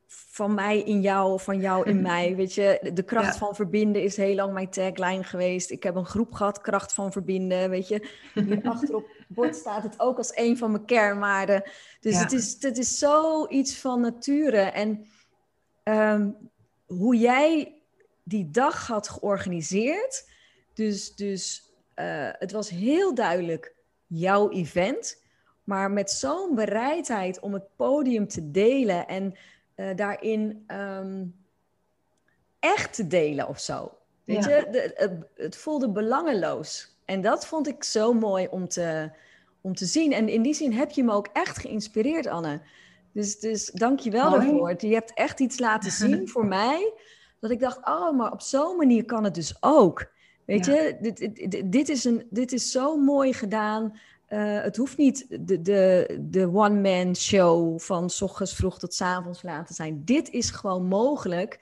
van mij in jou, van jou in mij. Weet je, de kracht van verbinden is heel lang mijn tagline geweest. Ik heb een groep gehad, kracht van verbinden. Weet je, hier achter op het bord staat het ook als een van mijn kernwaarden. Dus het, is, het is zoiets van nature. En ehm, hoe jij die dag had georganiseerd. Dus, dus uh, het was heel duidelijk jouw event. Maar met zo'n bereidheid om het podium te delen en uh, daarin um, echt te delen of zo. Weet je, de, het, het, voelde belangeloos. En dat vond ik zo mooi om te, om te zien. En in die zin heb je me ook echt geïnspireerd, Anne. Dus, dus dank je wel daarvoor. Je hebt echt iets laten zien voor mij. Dat ik dacht, oh, maar op zo'n manier kan het dus ook. Weet je, dit, dit, dit, is een, dit is zo mooi gedaan. Uh, het hoeft niet de, de, de one-man show van s ochtends vroeg tot s avonds laten zijn. Dit is gewoon mogelijk.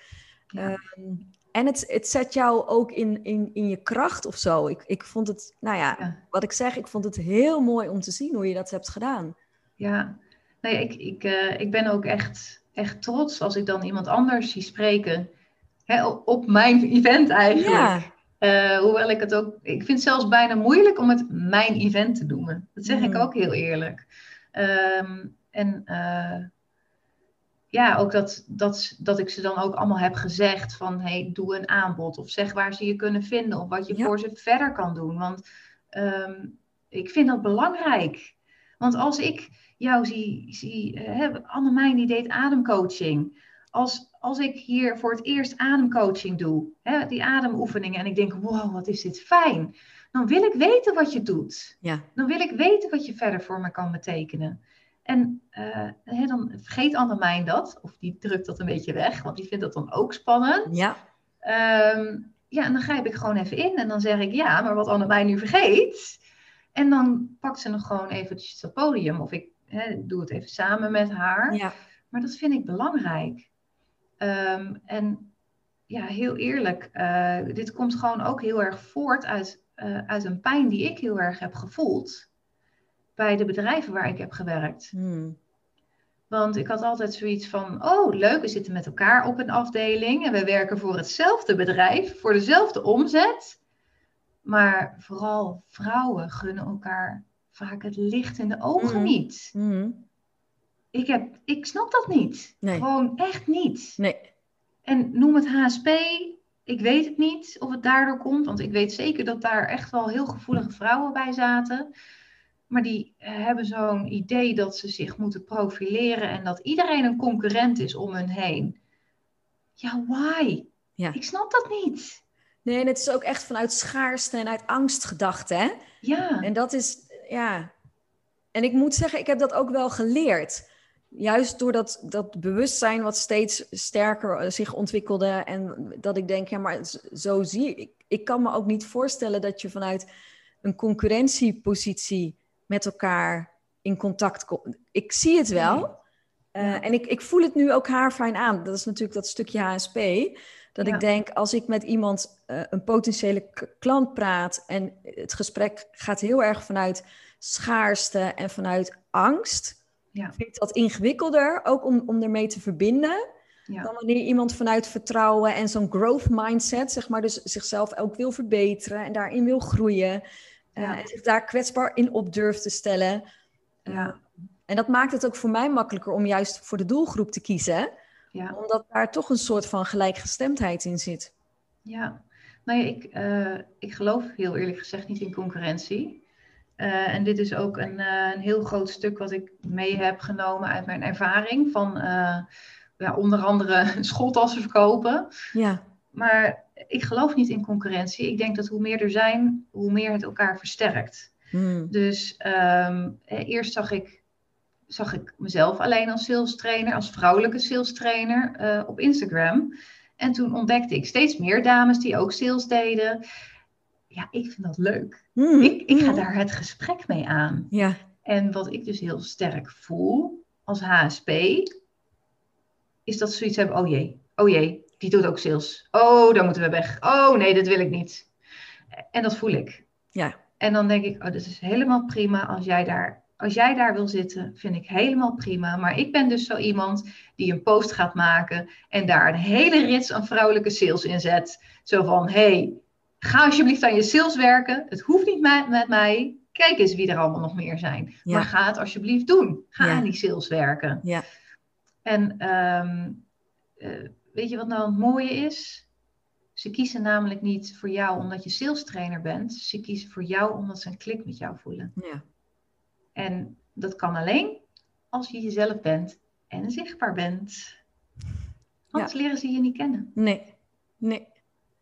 Ja. Um, en het, het zet jou ook in, in, in je kracht of zo. Ik, ik vond het, nou ja, ja, wat ik zeg, ik vond het heel mooi om te zien hoe je dat hebt gedaan. Ja, nee, ik, ik, uh, ik ben ook echt, echt trots als ik dan iemand anders zie spreken. Hè, op mijn event eigenlijk. Ja. Uh, hoewel ik het ook, ik vind het zelfs bijna moeilijk om het mijn event te noemen. Dat zeg ik mm. ook heel eerlijk. Um, en uh, ja, ook dat, dat, dat ik ze dan ook allemaal heb gezegd van hey, doe een aanbod of zeg waar ze je kunnen vinden of wat je voor ze verder kan doen. Want ehm, ik vind dat belangrijk. Want als ik jou zie, zie uh, Annemijn die deed ademcoaching. Als, als ik hier voor het eerst ademcoaching doe, hè, die ademoefeningen en ik denk wow, wat is dit fijn. Dan wil ik weten wat je doet. Ja. Dan wil ik weten wat je verder voor me kan betekenen. En uh, dan vergeet Annemijn dat, of die drukt dat een beetje weg, want die vindt dat dan ook spannend. Ja. Um, ja, en dan grijp ik gewoon even in en dan zeg ik ja, maar wat Annemijn nu vergeet. En dan pakt ze nog gewoon eventjes het podium, of ik doe het even samen met haar. Ja. Maar dat vind ik belangrijk. Um, en ja, heel eerlijk, uh, dit komt gewoon ook heel erg voort uit, uh, uit een pijn die ik heel erg heb gevoeld bij de bedrijven waar ik heb gewerkt. Hmm. Want ik had altijd zoiets van, oh leuk, we zitten met elkaar op een afdeling en we werken voor hetzelfde bedrijf, voor dezelfde omzet. Maar vooral vrouwen gunnen elkaar vaak het licht in de ogen hmm. niet. Hmm. Ik, heb, ik snap dat niet. Gewoon echt niet. Nee. En noem het HSP, ik weet het niet of het daardoor komt, want ik weet zeker dat daar echt wel heel gevoelige vrouwen bij zaten. Maar die eh, hebben zo'n idee dat ze zich moeten profileren en dat iedereen een concurrent is om hun heen. Ja, why? Ja. Ik snap dat niet. Nee, en het is ook echt vanuit schaarste en uit angst gedacht, hè? Ja. En dat is, ja. En ik moet zeggen, ik heb dat ook wel geleerd. Juist door dat, dat bewustzijn wat steeds sterker eh, zich ontwikkelde. En dat ik denk, ja, maar zo zie ik. Ik kan me ook niet voorstellen dat je vanuit een concurrentiepositie met elkaar in contact komen. Ik zie het wel. Uh, en ik, ik voel het nu ook haar fijn aan. Dat is natuurlijk dat stukje HSP. Dat ik denk, als ik met iemand, uh, een potentiële klant praat en het gesprek gaat heel erg vanuit schaarste en vanuit angst, ja. vind ik dat ingewikkelder, ook om, om ermee te verbinden. Ja. Dan wanneer iemand vanuit vertrouwen en zo'n growth mindset, zeg maar, dus zichzelf ook wil verbeteren en daarin wil groeien. Ja. en zich daar kwetsbaar in op durft te stellen. Ja. en dat maakt het ook voor mij makkelijker om juist voor de doelgroep te kiezen. Omdat daar toch een soort van gelijkgestemdheid in zit. Ja, nou ja, ik, uh, ik geloof heel eerlijk gezegd niet in concurrentie. Uh, en dit is ook een, uh, een, heel groot stuk wat ik mee heb genomen uit mijn ervaring van ja, onder andere schooltassen verkopen. Ja. Maar ik geloof niet in concurrentie. Ik denk dat hoe meer er zijn, hoe meer het elkaar versterkt. Hmm. Dus um, eerst zag ik, zag ik mezelf alleen als sales trainer, als vrouwelijke sales trainer op Instagram. En toen ontdekte ik steeds meer dames die ook sales deden. Ja, ik vind dat leuk. Hmm. Ik, ik ga hmm. daar het gesprek mee aan. Ja. En wat ik dus heel sterk voel als HSP, is dat ze zoiets hebben, oh jee, oh jee, die doet ook sales. Oh, daar moeten we weg. Oh nee, dat wil ik niet. En dat voel ik. Ja. En dan denk ik, oh, dat is helemaal prima als jij daar, als jij daar wil zitten, vind ik helemaal prima. Maar ik ben dus zo iemand die een post gaat maken en daar een hele rits aan vrouwelijke sales in zet. Zo van, hey, ga alsjeblieft aan je sales werken. Het hoeft niet met, mij. Kijk eens wie er allemaal nog meer zijn. Maar ga het alsjeblieft doen. Ga aan die sales werken. Ja. En um, weet je wat nou het mooie is? Ze kiezen namelijk niet voor jou omdat je sales trainer bent. Ze kiezen voor jou omdat ze een klik met jou voelen. Ja. En dat kan alleen als je jezelf bent en zichtbaar bent. Anders leren ze je niet kennen. Nee, nee.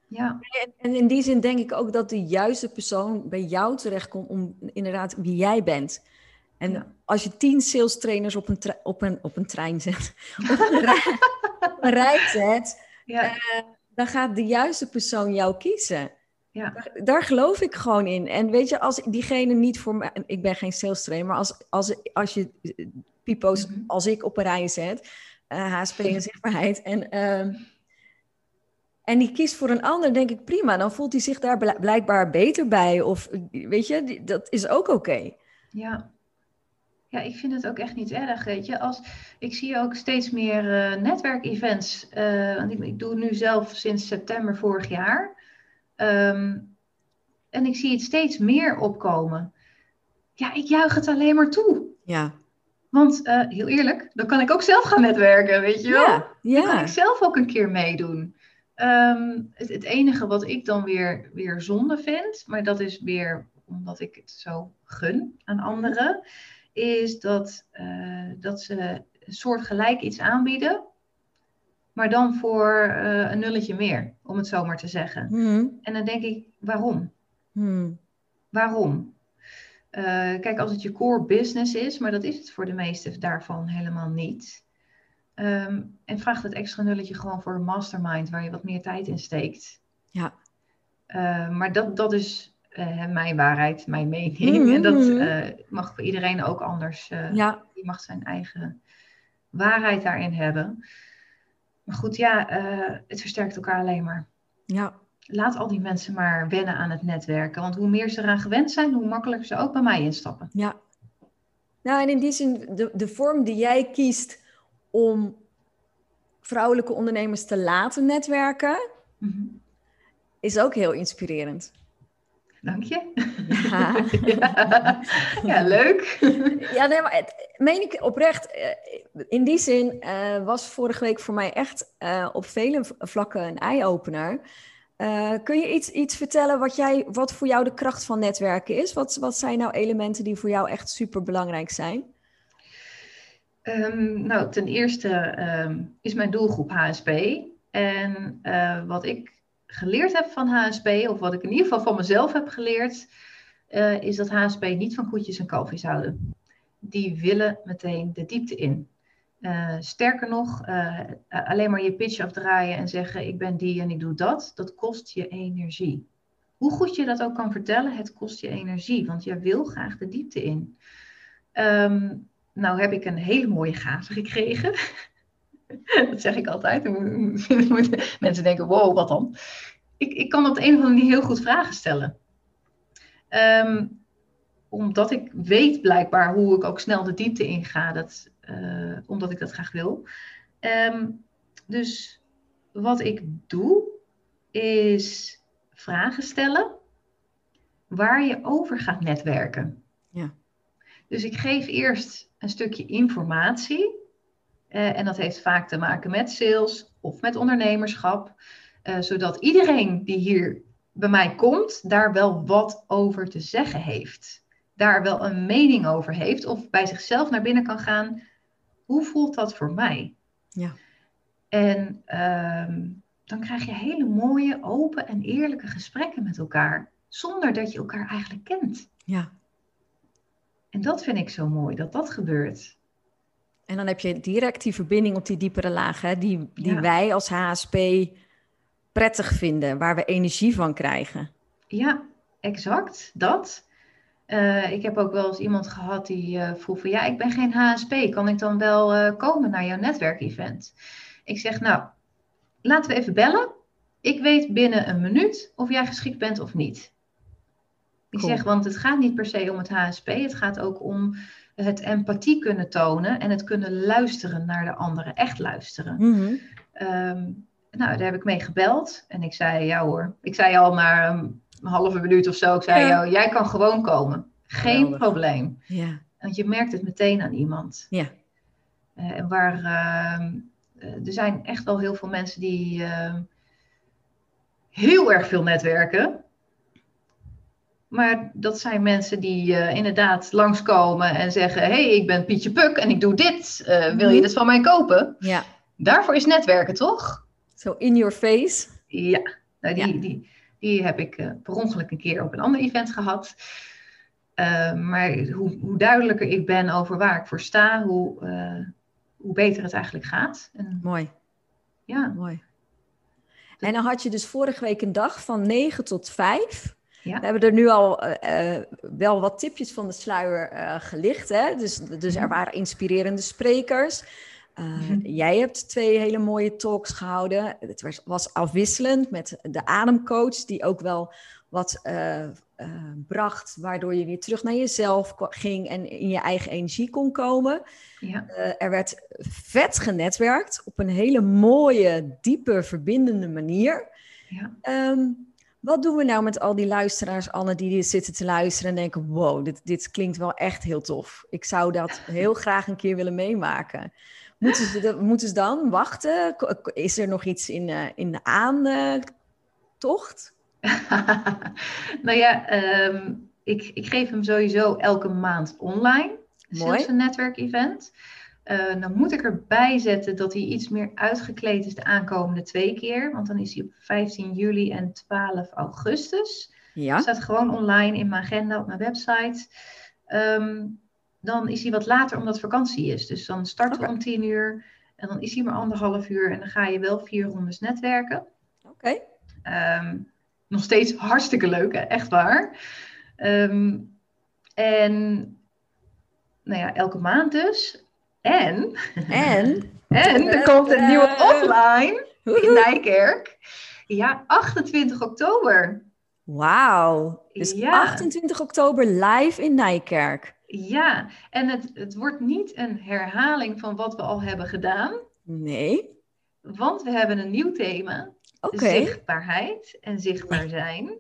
Ja. En in die zin denk ik ook dat de juiste persoon bij jou terechtkomt om inderdaad wie jij bent. En als je tien sales trainers op een, op een, op een trein zet, op een, rij, een rij zet, ja. uh, dan gaat de juiste persoon jou kiezen. Ja. Daar, daar, geloof ik gewoon in. En weet je, als diegene niet voor mij, ik ben geen sales trainer, maar als, als, als je pipo's mm als ik op een rij zet, uh, eh, HSP en zichtbaarheid, en, uh, en die kiest voor een ander, denk ik prima. Dan voelt hij zich daar blijkbaar beter bij. Of weet je, dat is ook oké. Ja, ja, ik vind het ook echt niet erg, weet je. Als, ik zie ook steeds meer uh, netwerkevents. Uh, want ik, ik, doe nu zelf sinds september vorig jaar. Ehm, en ik zie het steeds meer opkomen. Ja, ik juich het alleen maar toe. Ja. Want eh, heel eerlijk, dan kan ik ook zelf gaan netwerken, weet je wel? Ja, Dan kan ik zelf ook een keer meedoen. Ehm, het, het enige wat ik dan weer, weer zonde vind, maar dat is weer omdat ik het zo gun aan anderen, is dat, eh, dat ze een soort gelijk iets aanbieden, maar dan voor eh, een nulletje meer, om het zo maar te zeggen. Mhm. En dan denk ik, waarom? Mhm. Waarom? Eh, kijk, als het je core business is, maar dat is het voor de meeste daarvan helemaal niet. Ehm, en vraagt het extra nulletje gewoon voor een mastermind waar je wat meer tijd in steekt. Ja. Eh, maar dat, dat is eh, mijn waarheid, mijn mening. Mhm. En dat eh, mag voor iedereen ook anders. eh Ja, Die mag zijn eigen waarheid daarin hebben. Maar goed, ja, het versterkt elkaar alleen maar. ja. Laat al die mensen maar wennen aan het netwerken. Want hoe meer ze eraan gewend zijn, hoe makkelijker ze ook bij mij instappen. Ja. Nou, en in die zin, de, de vorm die jij kiest om vrouwelijke ondernemers te laten netwerken, Mhm. is ook heel inspirerend. Dank je. Ja, ja. ja, leuk. ja nee, maar het, meen ik oprecht. eh, In die zin eh, was vorige week voor mij echt eh, op vele vlakken een eye-opener. Kun je iets, iets vertellen wat, jij, wat voor jou de kracht van netwerken is? Wat, wat zijn nou elementen die voor jou echt super belangrijk zijn? Ehm, nou, ten eerste ehm, is mijn doelgroep HSP. En eh, wat ik geleerd heb van HSP, of wat ik in ieder geval van mezelf heb geleerd, eh, is dat HSP niet van koetjes en kalfjes houden. Die willen meteen de diepte in. Eh, sterker nog, alleen maar je pitch afdraaien en zeggen ik ben die en ik doe dat, dat kost je energie. Hoe goed je dat ook kan vertellen, het kost je energie, want jij wil graag de diepte in. Ehm, nou heb ik een hele mooie gave gekregen. dat zeg ik altijd. Mensen denken, wow, wat dan? Ik, ik kan op de een of andere manier heel goed vragen stellen. Ehm, omdat ik weet blijkbaar hoe ik ook snel de diepte inga. Dat, eh, omdat ik dat graag wil. Ehm, dus wat ik doe, is vragen stellen waar je over gaat netwerken. Ja. Dus ik geef eerst een stukje informatie. eh, en dat heeft vaak te maken met sales of met ondernemerschap. eh, zodat iedereen die hier bij mij komt, daar wel wat over te zeggen heeft. Daar wel een mening over heeft. Of bij zichzelf naar binnen kan gaan. Hoe voelt dat voor mij? Ja. En ehm, dan krijg je hele mooie, open en eerlijke gesprekken met elkaar. Zonder dat je elkaar eigenlijk kent. Ja. En dat vind ik zo mooi, dat dat gebeurt. En dan heb je direct die verbinding op die diepere lagen, die, die Ja. wij als HSP prettig vinden, waar we energie van krijgen. Ja, exact, dat. Eh, ik heb ook wel eens iemand gehad die eh, vroeg van... Ja, ik ben geen HSP, kan ik dan wel eh, komen naar jouw netwerkevent? Ik zeg, nou, laten we even bellen. Ik weet binnen een minuut of jij geschikt bent of niet. Ik Cool. zeg, want het gaat niet per se om het HSP. Het gaat ook om het empathie kunnen tonen... en het kunnen luisteren naar de anderen, echt luisteren. Mhm. Ehm, nou, daar heb ik mee gebeld. En ik zei, ja hoor. Ik zei al na een halve minuut of zo. Ik zei, Ja. jou, jij kan gewoon komen. Geen Geweldig. probleem. Ja. Want je merkt het meteen aan iemand. Ja. Eh, en waar, ehm, eh, er zijn echt wel heel veel mensen die ehm, heel erg veel netwerken. Maar dat zijn mensen die eh, inderdaad langskomen en zeggen: Hé, hey, ik ben Pietje Puk en ik doe dit. Eh, wil je Mhm. dit van mij kopen? ja. Daarvoor is netwerken, toch? Zo in your face. Ja, nou, die, Ja. Die, die heb ik eh, per ongeluk een keer op een ander event gehad. Eh, maar hoe, hoe duidelijker ik ben over waar ik voor sta, hoe, hoe beter het eigenlijk gaat. En, Mooi, ja, mooi. En dan had je dus vorige week een dag van 9 tot 5. Ja. We hebben er nu al eh, eh, wel wat tipjes van de sluier eh, gelicht. Hè? Dus, dus er Mhm. waren inspirerende sprekers. Mhm. Jij hebt twee hele mooie talks gehouden. Het was, was afwisselend met de ademcoach, die ook wel wat bracht, waardoor je weer terug naar jezelf ging en in je eigen energie kon komen. ja, er werd vet genetwerkt op een hele mooie, diepe, verbindende manier. ja. Ehm, Wat doen we nou met al die luisteraars, Anne, die dit zitten te luisteren en denken: wow, dit, dit klinkt wel echt heel tof. Ik zou dat heel graag een keer willen meemaken. Moeten ze, moeten ze dan wachten? Is er nog iets in, uh, in de aantocht? nou ja, ehm, ik, ik geef hem sowieso elke maand online. Mooi. een netwerkevent. Uh, dan moet ik erbij zetten dat hij iets meer uitgekleed is de aankomende twee keer. Want dan is hij op 15 juli en 12 augustus. Ja. Dat staat gewoon online in mijn agenda op mijn website. Ehm, dan is hij wat later omdat vakantie is. Dus dan starten we om 10 uur. En dan is hij maar anderhalf uur. En dan ga je wel vier rondes netwerken. Oké. Ehm, nog steeds hartstikke leuk, hè? echt waar. Ehm, en nou ja, elke maand dus. En, en, en er komt een nieuwe offline in Nijkerk. Ja, 28 oktober. Wauw. Dus ja. 28 oktober live in Nijkerk. Ja, en het, het wordt niet een herhaling van wat we al hebben gedaan. Nee. Want we hebben een nieuw thema. Okay. Zichtbaarheid en zichtbaar zijn.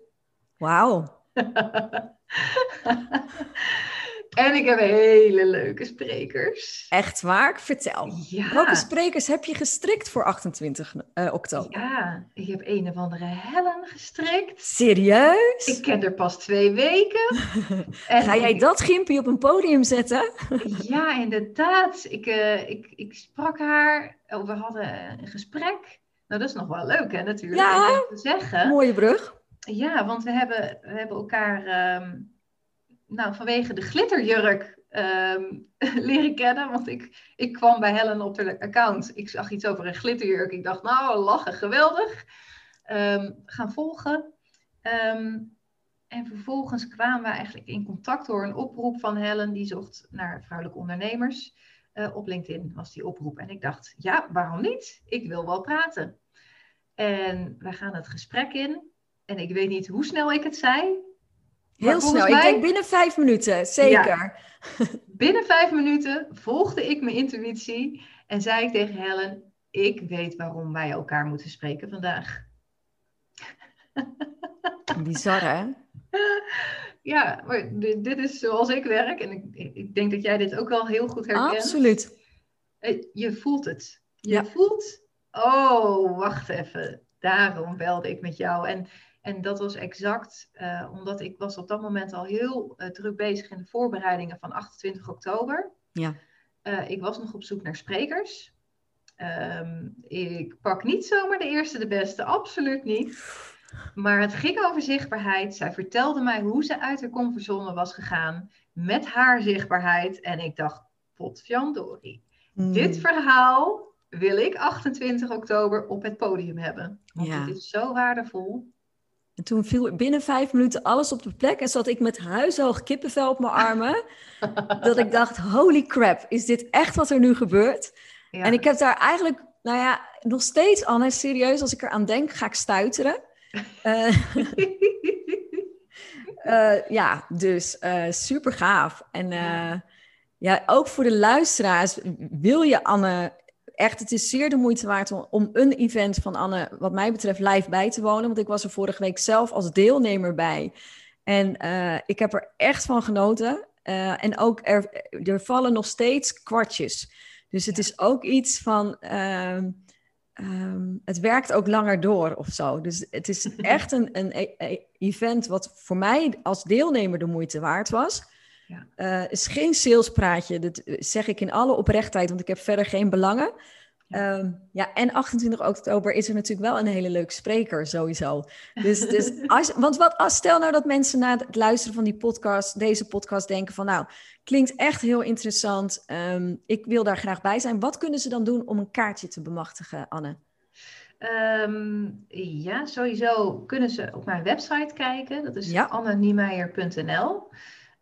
Wauw. En ik heb hele leuke sprekers. Echt waar? Vertel. Ja. Welke sprekers heb je gestrikt voor 28 uh, oktober? Ja, ik heb een of andere Helen gestrikt. Serieus? Ik ken er pas twee weken. Ga jij dat gimpje op een podium zetten? ja, inderdaad. Ik, uh, ik, ik sprak haar. Oh, we hadden een gesprek. Nou, dat is nog wel leuk, hè, natuurlijk. Ja, te zeggen. mooie brug. Ja, want we hebben, we hebben elkaar... Um, nou, vanwege de glitterjurk um, leren kennen. Want ik, ik kwam bij Helen op haar account. Ik zag iets over een glitterjurk. Ik dacht, nou, lachen, geweldig. Um, gaan volgen. Um, en vervolgens kwamen we eigenlijk in contact door een oproep van Helen. Die zocht naar vrouwelijke ondernemers. Uh, op LinkedIn was die oproep. En ik dacht, ja, waarom niet? Ik wil wel praten. En we gaan het gesprek in. En ik weet niet hoe snel ik het zei. Heel snel. Ik denk binnen vijf minuten, zeker. Binnen vijf minuten volgde ik mijn intuïtie en zei ik tegen Helen: Ik weet waarom wij elkaar moeten spreken vandaag. Bizar, hè? Ja, maar dit, is zoals ik werk en ik, ik, denk dat jij dit ook wel heel goed herkent. Absoluut. Eh, je voelt het. Je voelt, oh, wacht even. Daarom belde ik met jou. En en dat was exact uh, omdat ik was op dat moment al heel uh, druk bezig in de voorbereidingen van 28 oktober. Ja. Uh, ik was nog op zoek naar sprekers. Um, ik pak niet zomaar de eerste de beste, absoluut niet. Maar het ging over zichtbaarheid. Zij vertelde mij hoe ze uit haar comfortzone was gegaan met haar zichtbaarheid. En ik dacht, potjandori. Mm. Dit verhaal wil ik 28 oktober op het podium hebben. Want ja. het is zo waardevol. En toen viel binnen vijf minuten alles op de plek en zat ik met huishoog kippenvel op mijn armen. dat ik dacht, holy crap, is dit echt wat er nu gebeurt? Ja. En ik heb daar eigenlijk, nou ja, nog steeds, Anne, serieus, als ik eraan denk, ga ik stuiteren. uh, uh, ja, dus uh, super gaaf. En ja, ook voor de luisteraars, wil je Anne echt, het is zeer de moeite waard om, een event van Anne, wat mij betreft, live bij te wonen. Want ik was er vorige week zelf als deelnemer bij. En uh, ik heb er echt van genoten. Uh, en ook er, er vallen nog steeds kwartjes. Dus het is ook iets van. Uh, um, het werkt ook langer door of zo. Dus het is echt een, een e-, e-, event wat voor mij als deelnemer de moeite waard was. Ja. Uh, is geen salespraatje, dat zeg ik in alle oprechtheid, want ik heb verder geen belangen. Ja. Um, ja, en 28 oktober is er natuurlijk wel een hele leuke spreker, sowieso. Dus, dus als, want wat, als, stel nou dat mensen na het luisteren van die podcast, deze podcast, denken van nou, klinkt echt heel interessant, um, ik wil daar graag bij zijn. Wat kunnen ze dan doen om een kaartje te bemachtigen, Anne? Um, ja, sowieso kunnen ze op mijn website kijken. Dat is ja.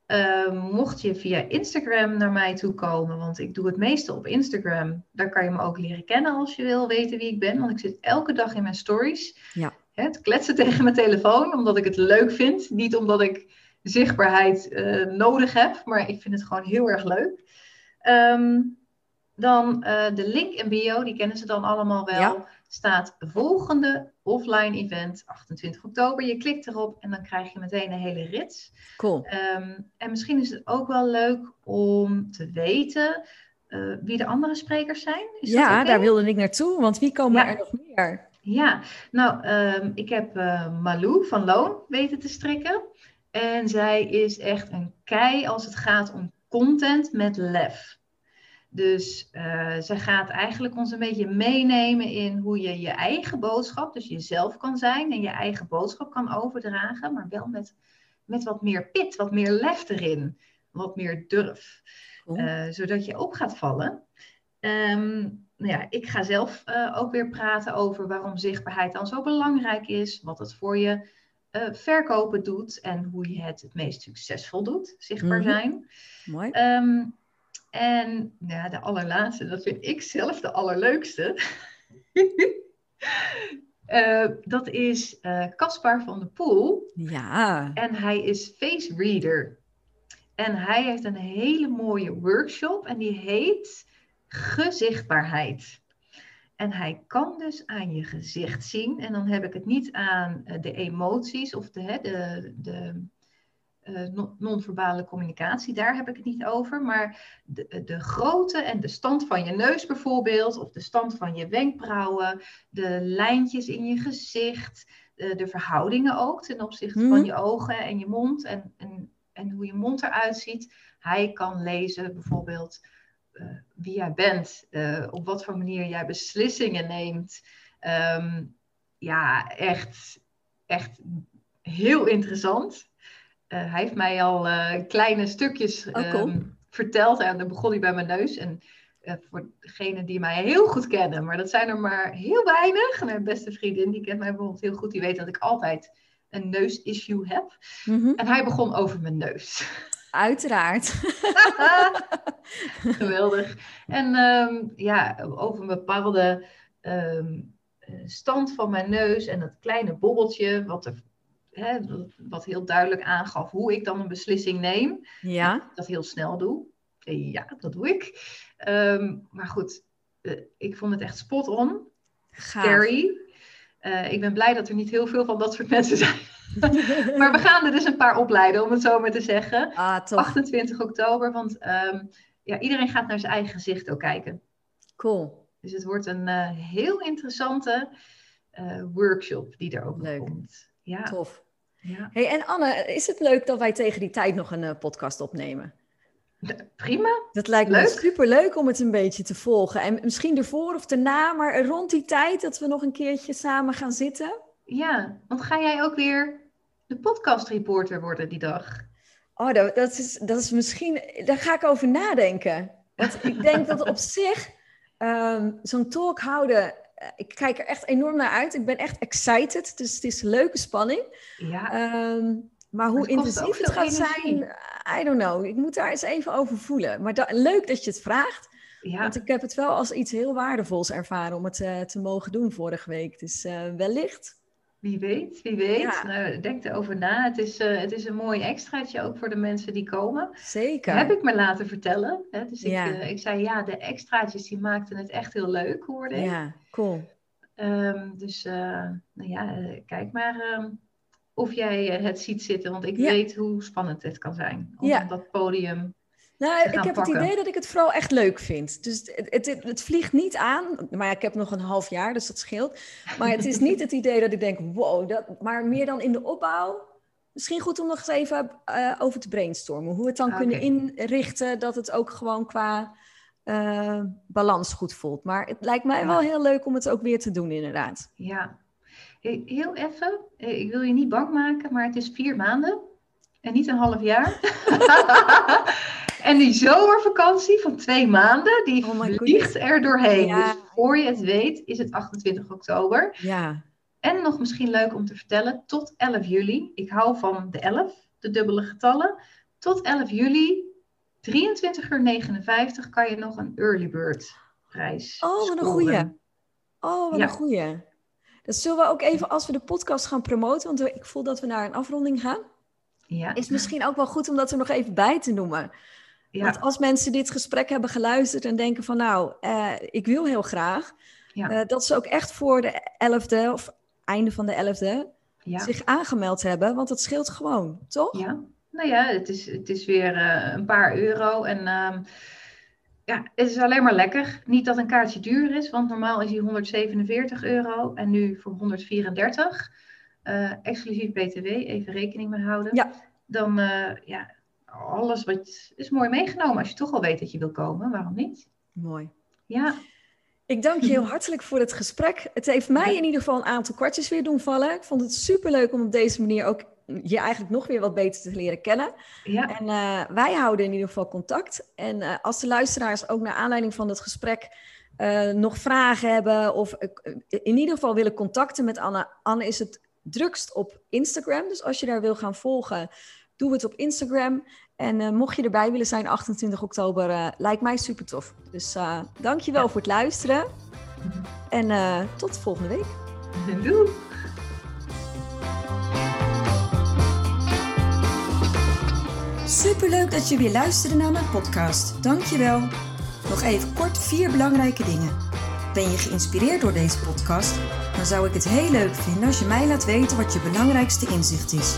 Uh, mocht je via Instagram naar mij toe komen, want ik doe het meeste op Instagram, daar kan je me ook leren kennen als je wil weten wie ik ben. Want ik zit elke dag in mijn stories. Ja. Het kletsen tegen mijn telefoon, omdat ik het leuk vind. Niet omdat ik zichtbaarheid uh, nodig heb, maar ik vind het gewoon heel erg leuk. Um, dan uh, de link in bio, die kennen ze dan allemaal wel. Staat volgende offline event, 28 oktober. Je klikt erop en dan krijg je meteen een hele rits. Cool. Ehm, en misschien is het ook wel leuk om te weten uh, wie de andere sprekers zijn. Is ja, daar wilde ik naartoe, want wie komen er nog meer? Ja, nou, um, ik heb uh, Malou van Loon weten te strikken. En zij is echt een kei als het gaat om content met lef. Dus uh, zij gaat eigenlijk ons een beetje meenemen in hoe je je eigen boodschap, dus jezelf kan zijn en je eigen boodschap kan overdragen, maar wel met, met wat meer pit, wat meer lef erin, wat meer durf. Uh, zodat je op gaat vallen. Um, nou ja, ik ga zelf uh, ook weer praten over waarom zichtbaarheid dan zo belangrijk is, wat het voor je uh, verkopen doet en hoe je het het meest succesvol doet, zichtbaar mhm. zijn. Mooi. Um, en ja, de allerlaatste, dat vind ik zelf de allerleukste. uh, dat is Caspar van de Poel. Ja. En hij is face reader. En hij heeft een hele mooie workshop en die heet gezichtbaarheid. En hij kan dus aan je gezicht zien. En dan heb ik het niet aan eh, de emoties of de, de, de uh, non-verbale communicatie. Daar heb ik het niet over. Maar de, de grootte en de stand van je neus bijvoorbeeld. Of de stand van je wenkbrauwen. De lijntjes in je gezicht. De, de verhoudingen ook ten opzichte van mhm. je ogen en je mond. En, en, en hoe je mond eruit ziet. Hij kan lezen bijvoorbeeld uh, wie jij bent, uh, op wat voor manier jij beslissingen neemt. Um, ja, echt, echt heel interessant. Uh, hij heeft mij al kleine stukjes oh, um, verteld en dan begon hij bij mijn neus. En voor degenen die mij heel goed kennen, maar dat zijn er maar heel weinig. Mijn beste vriendin, die kent mij bijvoorbeeld heel goed, die weet dat ik altijd een neusissue heb. Mm -hmm. En hij begon over mijn neus. Uiteraard. Geweldig. En um, ja, over een bepaalde um, stand van mijn neus en dat kleine bobbeltje, wat, er, hè, wat heel duidelijk aangaf hoe ik dan een beslissing neem. Ja. Dat ik dat heel snel doe. Ja, dat doe ik. Um, maar goed, uh, ik vond het echt spot on. Scary. Uh, ik ben blij dat er niet heel veel van dat soort mensen zijn. maar we gaan er dus een paar opleiden, om het zo maar te zeggen. Ah, 28 oktober, want um, ja, iedereen gaat naar zijn eigen gezicht ook kijken. Cool. Dus het wordt een uh, heel interessante uh, workshop die er ook leuk. komt. Ja. Tof. Ja. Hey, en Anne, is het leuk dat wij tegen die tijd nog een uh, podcast opnemen? Prima. Dat lijkt me super leuk om het een beetje te volgen. En misschien ervoor of erna, maar rond die tijd dat we nog een keertje samen gaan zitten. Ja, want ga jij ook weer de podcast reporter worden die dag? Oh, dat, dat, is, dat is misschien. Daar ga ik over nadenken. Want ik denk dat op zich um, zo'n talk houden. Eh, ik kijk er echt enorm naar uit. Ik ben echt excited. Dus het is een leuke spanning. Ja. Um, maar hoe intensief het gaat zijn, I don't know. Ik moet daar eens even over voelen. Maar da leuk dat je het vraagt. Ja. Want ik heb het wel als iets heel waardevols ervaren om het uh, te mogen doen vorige week. Dus uh, wellicht wie weet, wie weet. Ja. Nou, denk erover na. Het is, uh, het is een mooi extraatje ook voor de mensen die komen. Zeker. Heb ik me laten vertellen. Hè? Dus ik, ja. uh, ik zei ja, de extraatjes die maakten het echt heel leuk, hoorde ik. Ja, cool. Um, dus uh, nou ja, kijk maar um, of jij het ziet zitten. Want ik ja. weet hoe spannend het kan zijn. Om op dat podium nou, ik heb het idee dat ik het vooral echt leuk vind. Dus het, het, het, vliegt niet aan. Maar ik heb nog een half jaar, dus dat scheelt. Maar het is niet het idee dat ik denk, wow, dat, maar meer dan in de opbouw. Misschien goed om nog eens even uh, over te brainstormen. Hoe we het dan okay. kunnen inrichten dat het ook gewoon qua uh, balans goed voelt. Maar het lijkt mij ja. wel heel leuk om het ook weer te doen, inderdaad. Ja, heel even. Eh, ik wil je niet bang maken, maar het is vier maanden. En niet een half jaar. En die zomervakantie van twee maanden, die oh vliegt er doorheen. Ja. Dus voor je het weet, is het 28 oktober. Ja. En nog misschien leuk om te vertellen, tot 11 juli. Ik hou van de 11, de dubbele getallen. Tot 11 juli, 23 uur 59, kan je nog een early bird prijs Oh, wat een goeie. Oh, wat ja. een goeie. Dat zullen we ook even, als we de podcast gaan promoten, want ik voel dat we naar een afronding gaan. Ja. Is misschien ook wel goed om dat er nog even bij te noemen. Ja. Want als mensen dit gesprek hebben geluisterd en denken van nou, uh, ik wil heel graag. Ja. Eh, dat ze ook echt voor de 11e of einde van de 11e Ja. zich aangemeld hebben. Want dat scheelt gewoon, toch? Ja, nou ja, het is, het is weer eh, een paar euro. En ehm, ja, het is alleen maar lekker. Niet dat een kaartje duur is, want normaal is hij 147 euro en nu voor 134. Eh, exclusief BTW, even rekening mee houden. Ja. Dan, eh, ja, alles wat is mooi meegenomen. Als je toch al weet dat je wil komen, waarom niet? Mooi. Ja, Ik dank je heel hartelijk voor het gesprek. Het heeft mij in ieder geval een aantal kwartjes weer doen vallen. Ik vond het superleuk om op deze manier ook je eigenlijk nog weer wat beter te leren kennen. ja, En eh, wij houden in ieder geval contact. En eh, als de luisteraars ook naar aanleiding van het gesprek eh, nog vragen hebben of in ieder geval willen contacten met Anne. Anne is het drukst op Instagram. Dus als je daar wil gaan volgen, doe het op Instagram. En eh, mocht je erbij willen zijn 28 oktober, eh, lijkt mij super tof. Dus uh, dankjewel Ja. voor het luisteren. En uh, tot de volgende week. doei! Superleuk dat je weer luisterde naar mijn podcast. Dankjewel. Nog even kort vier belangrijke dingen. Ben je geïnspireerd door deze podcast? Dan zou ik het heel leuk vinden als je mij laat weten wat je belangrijkste inzicht is.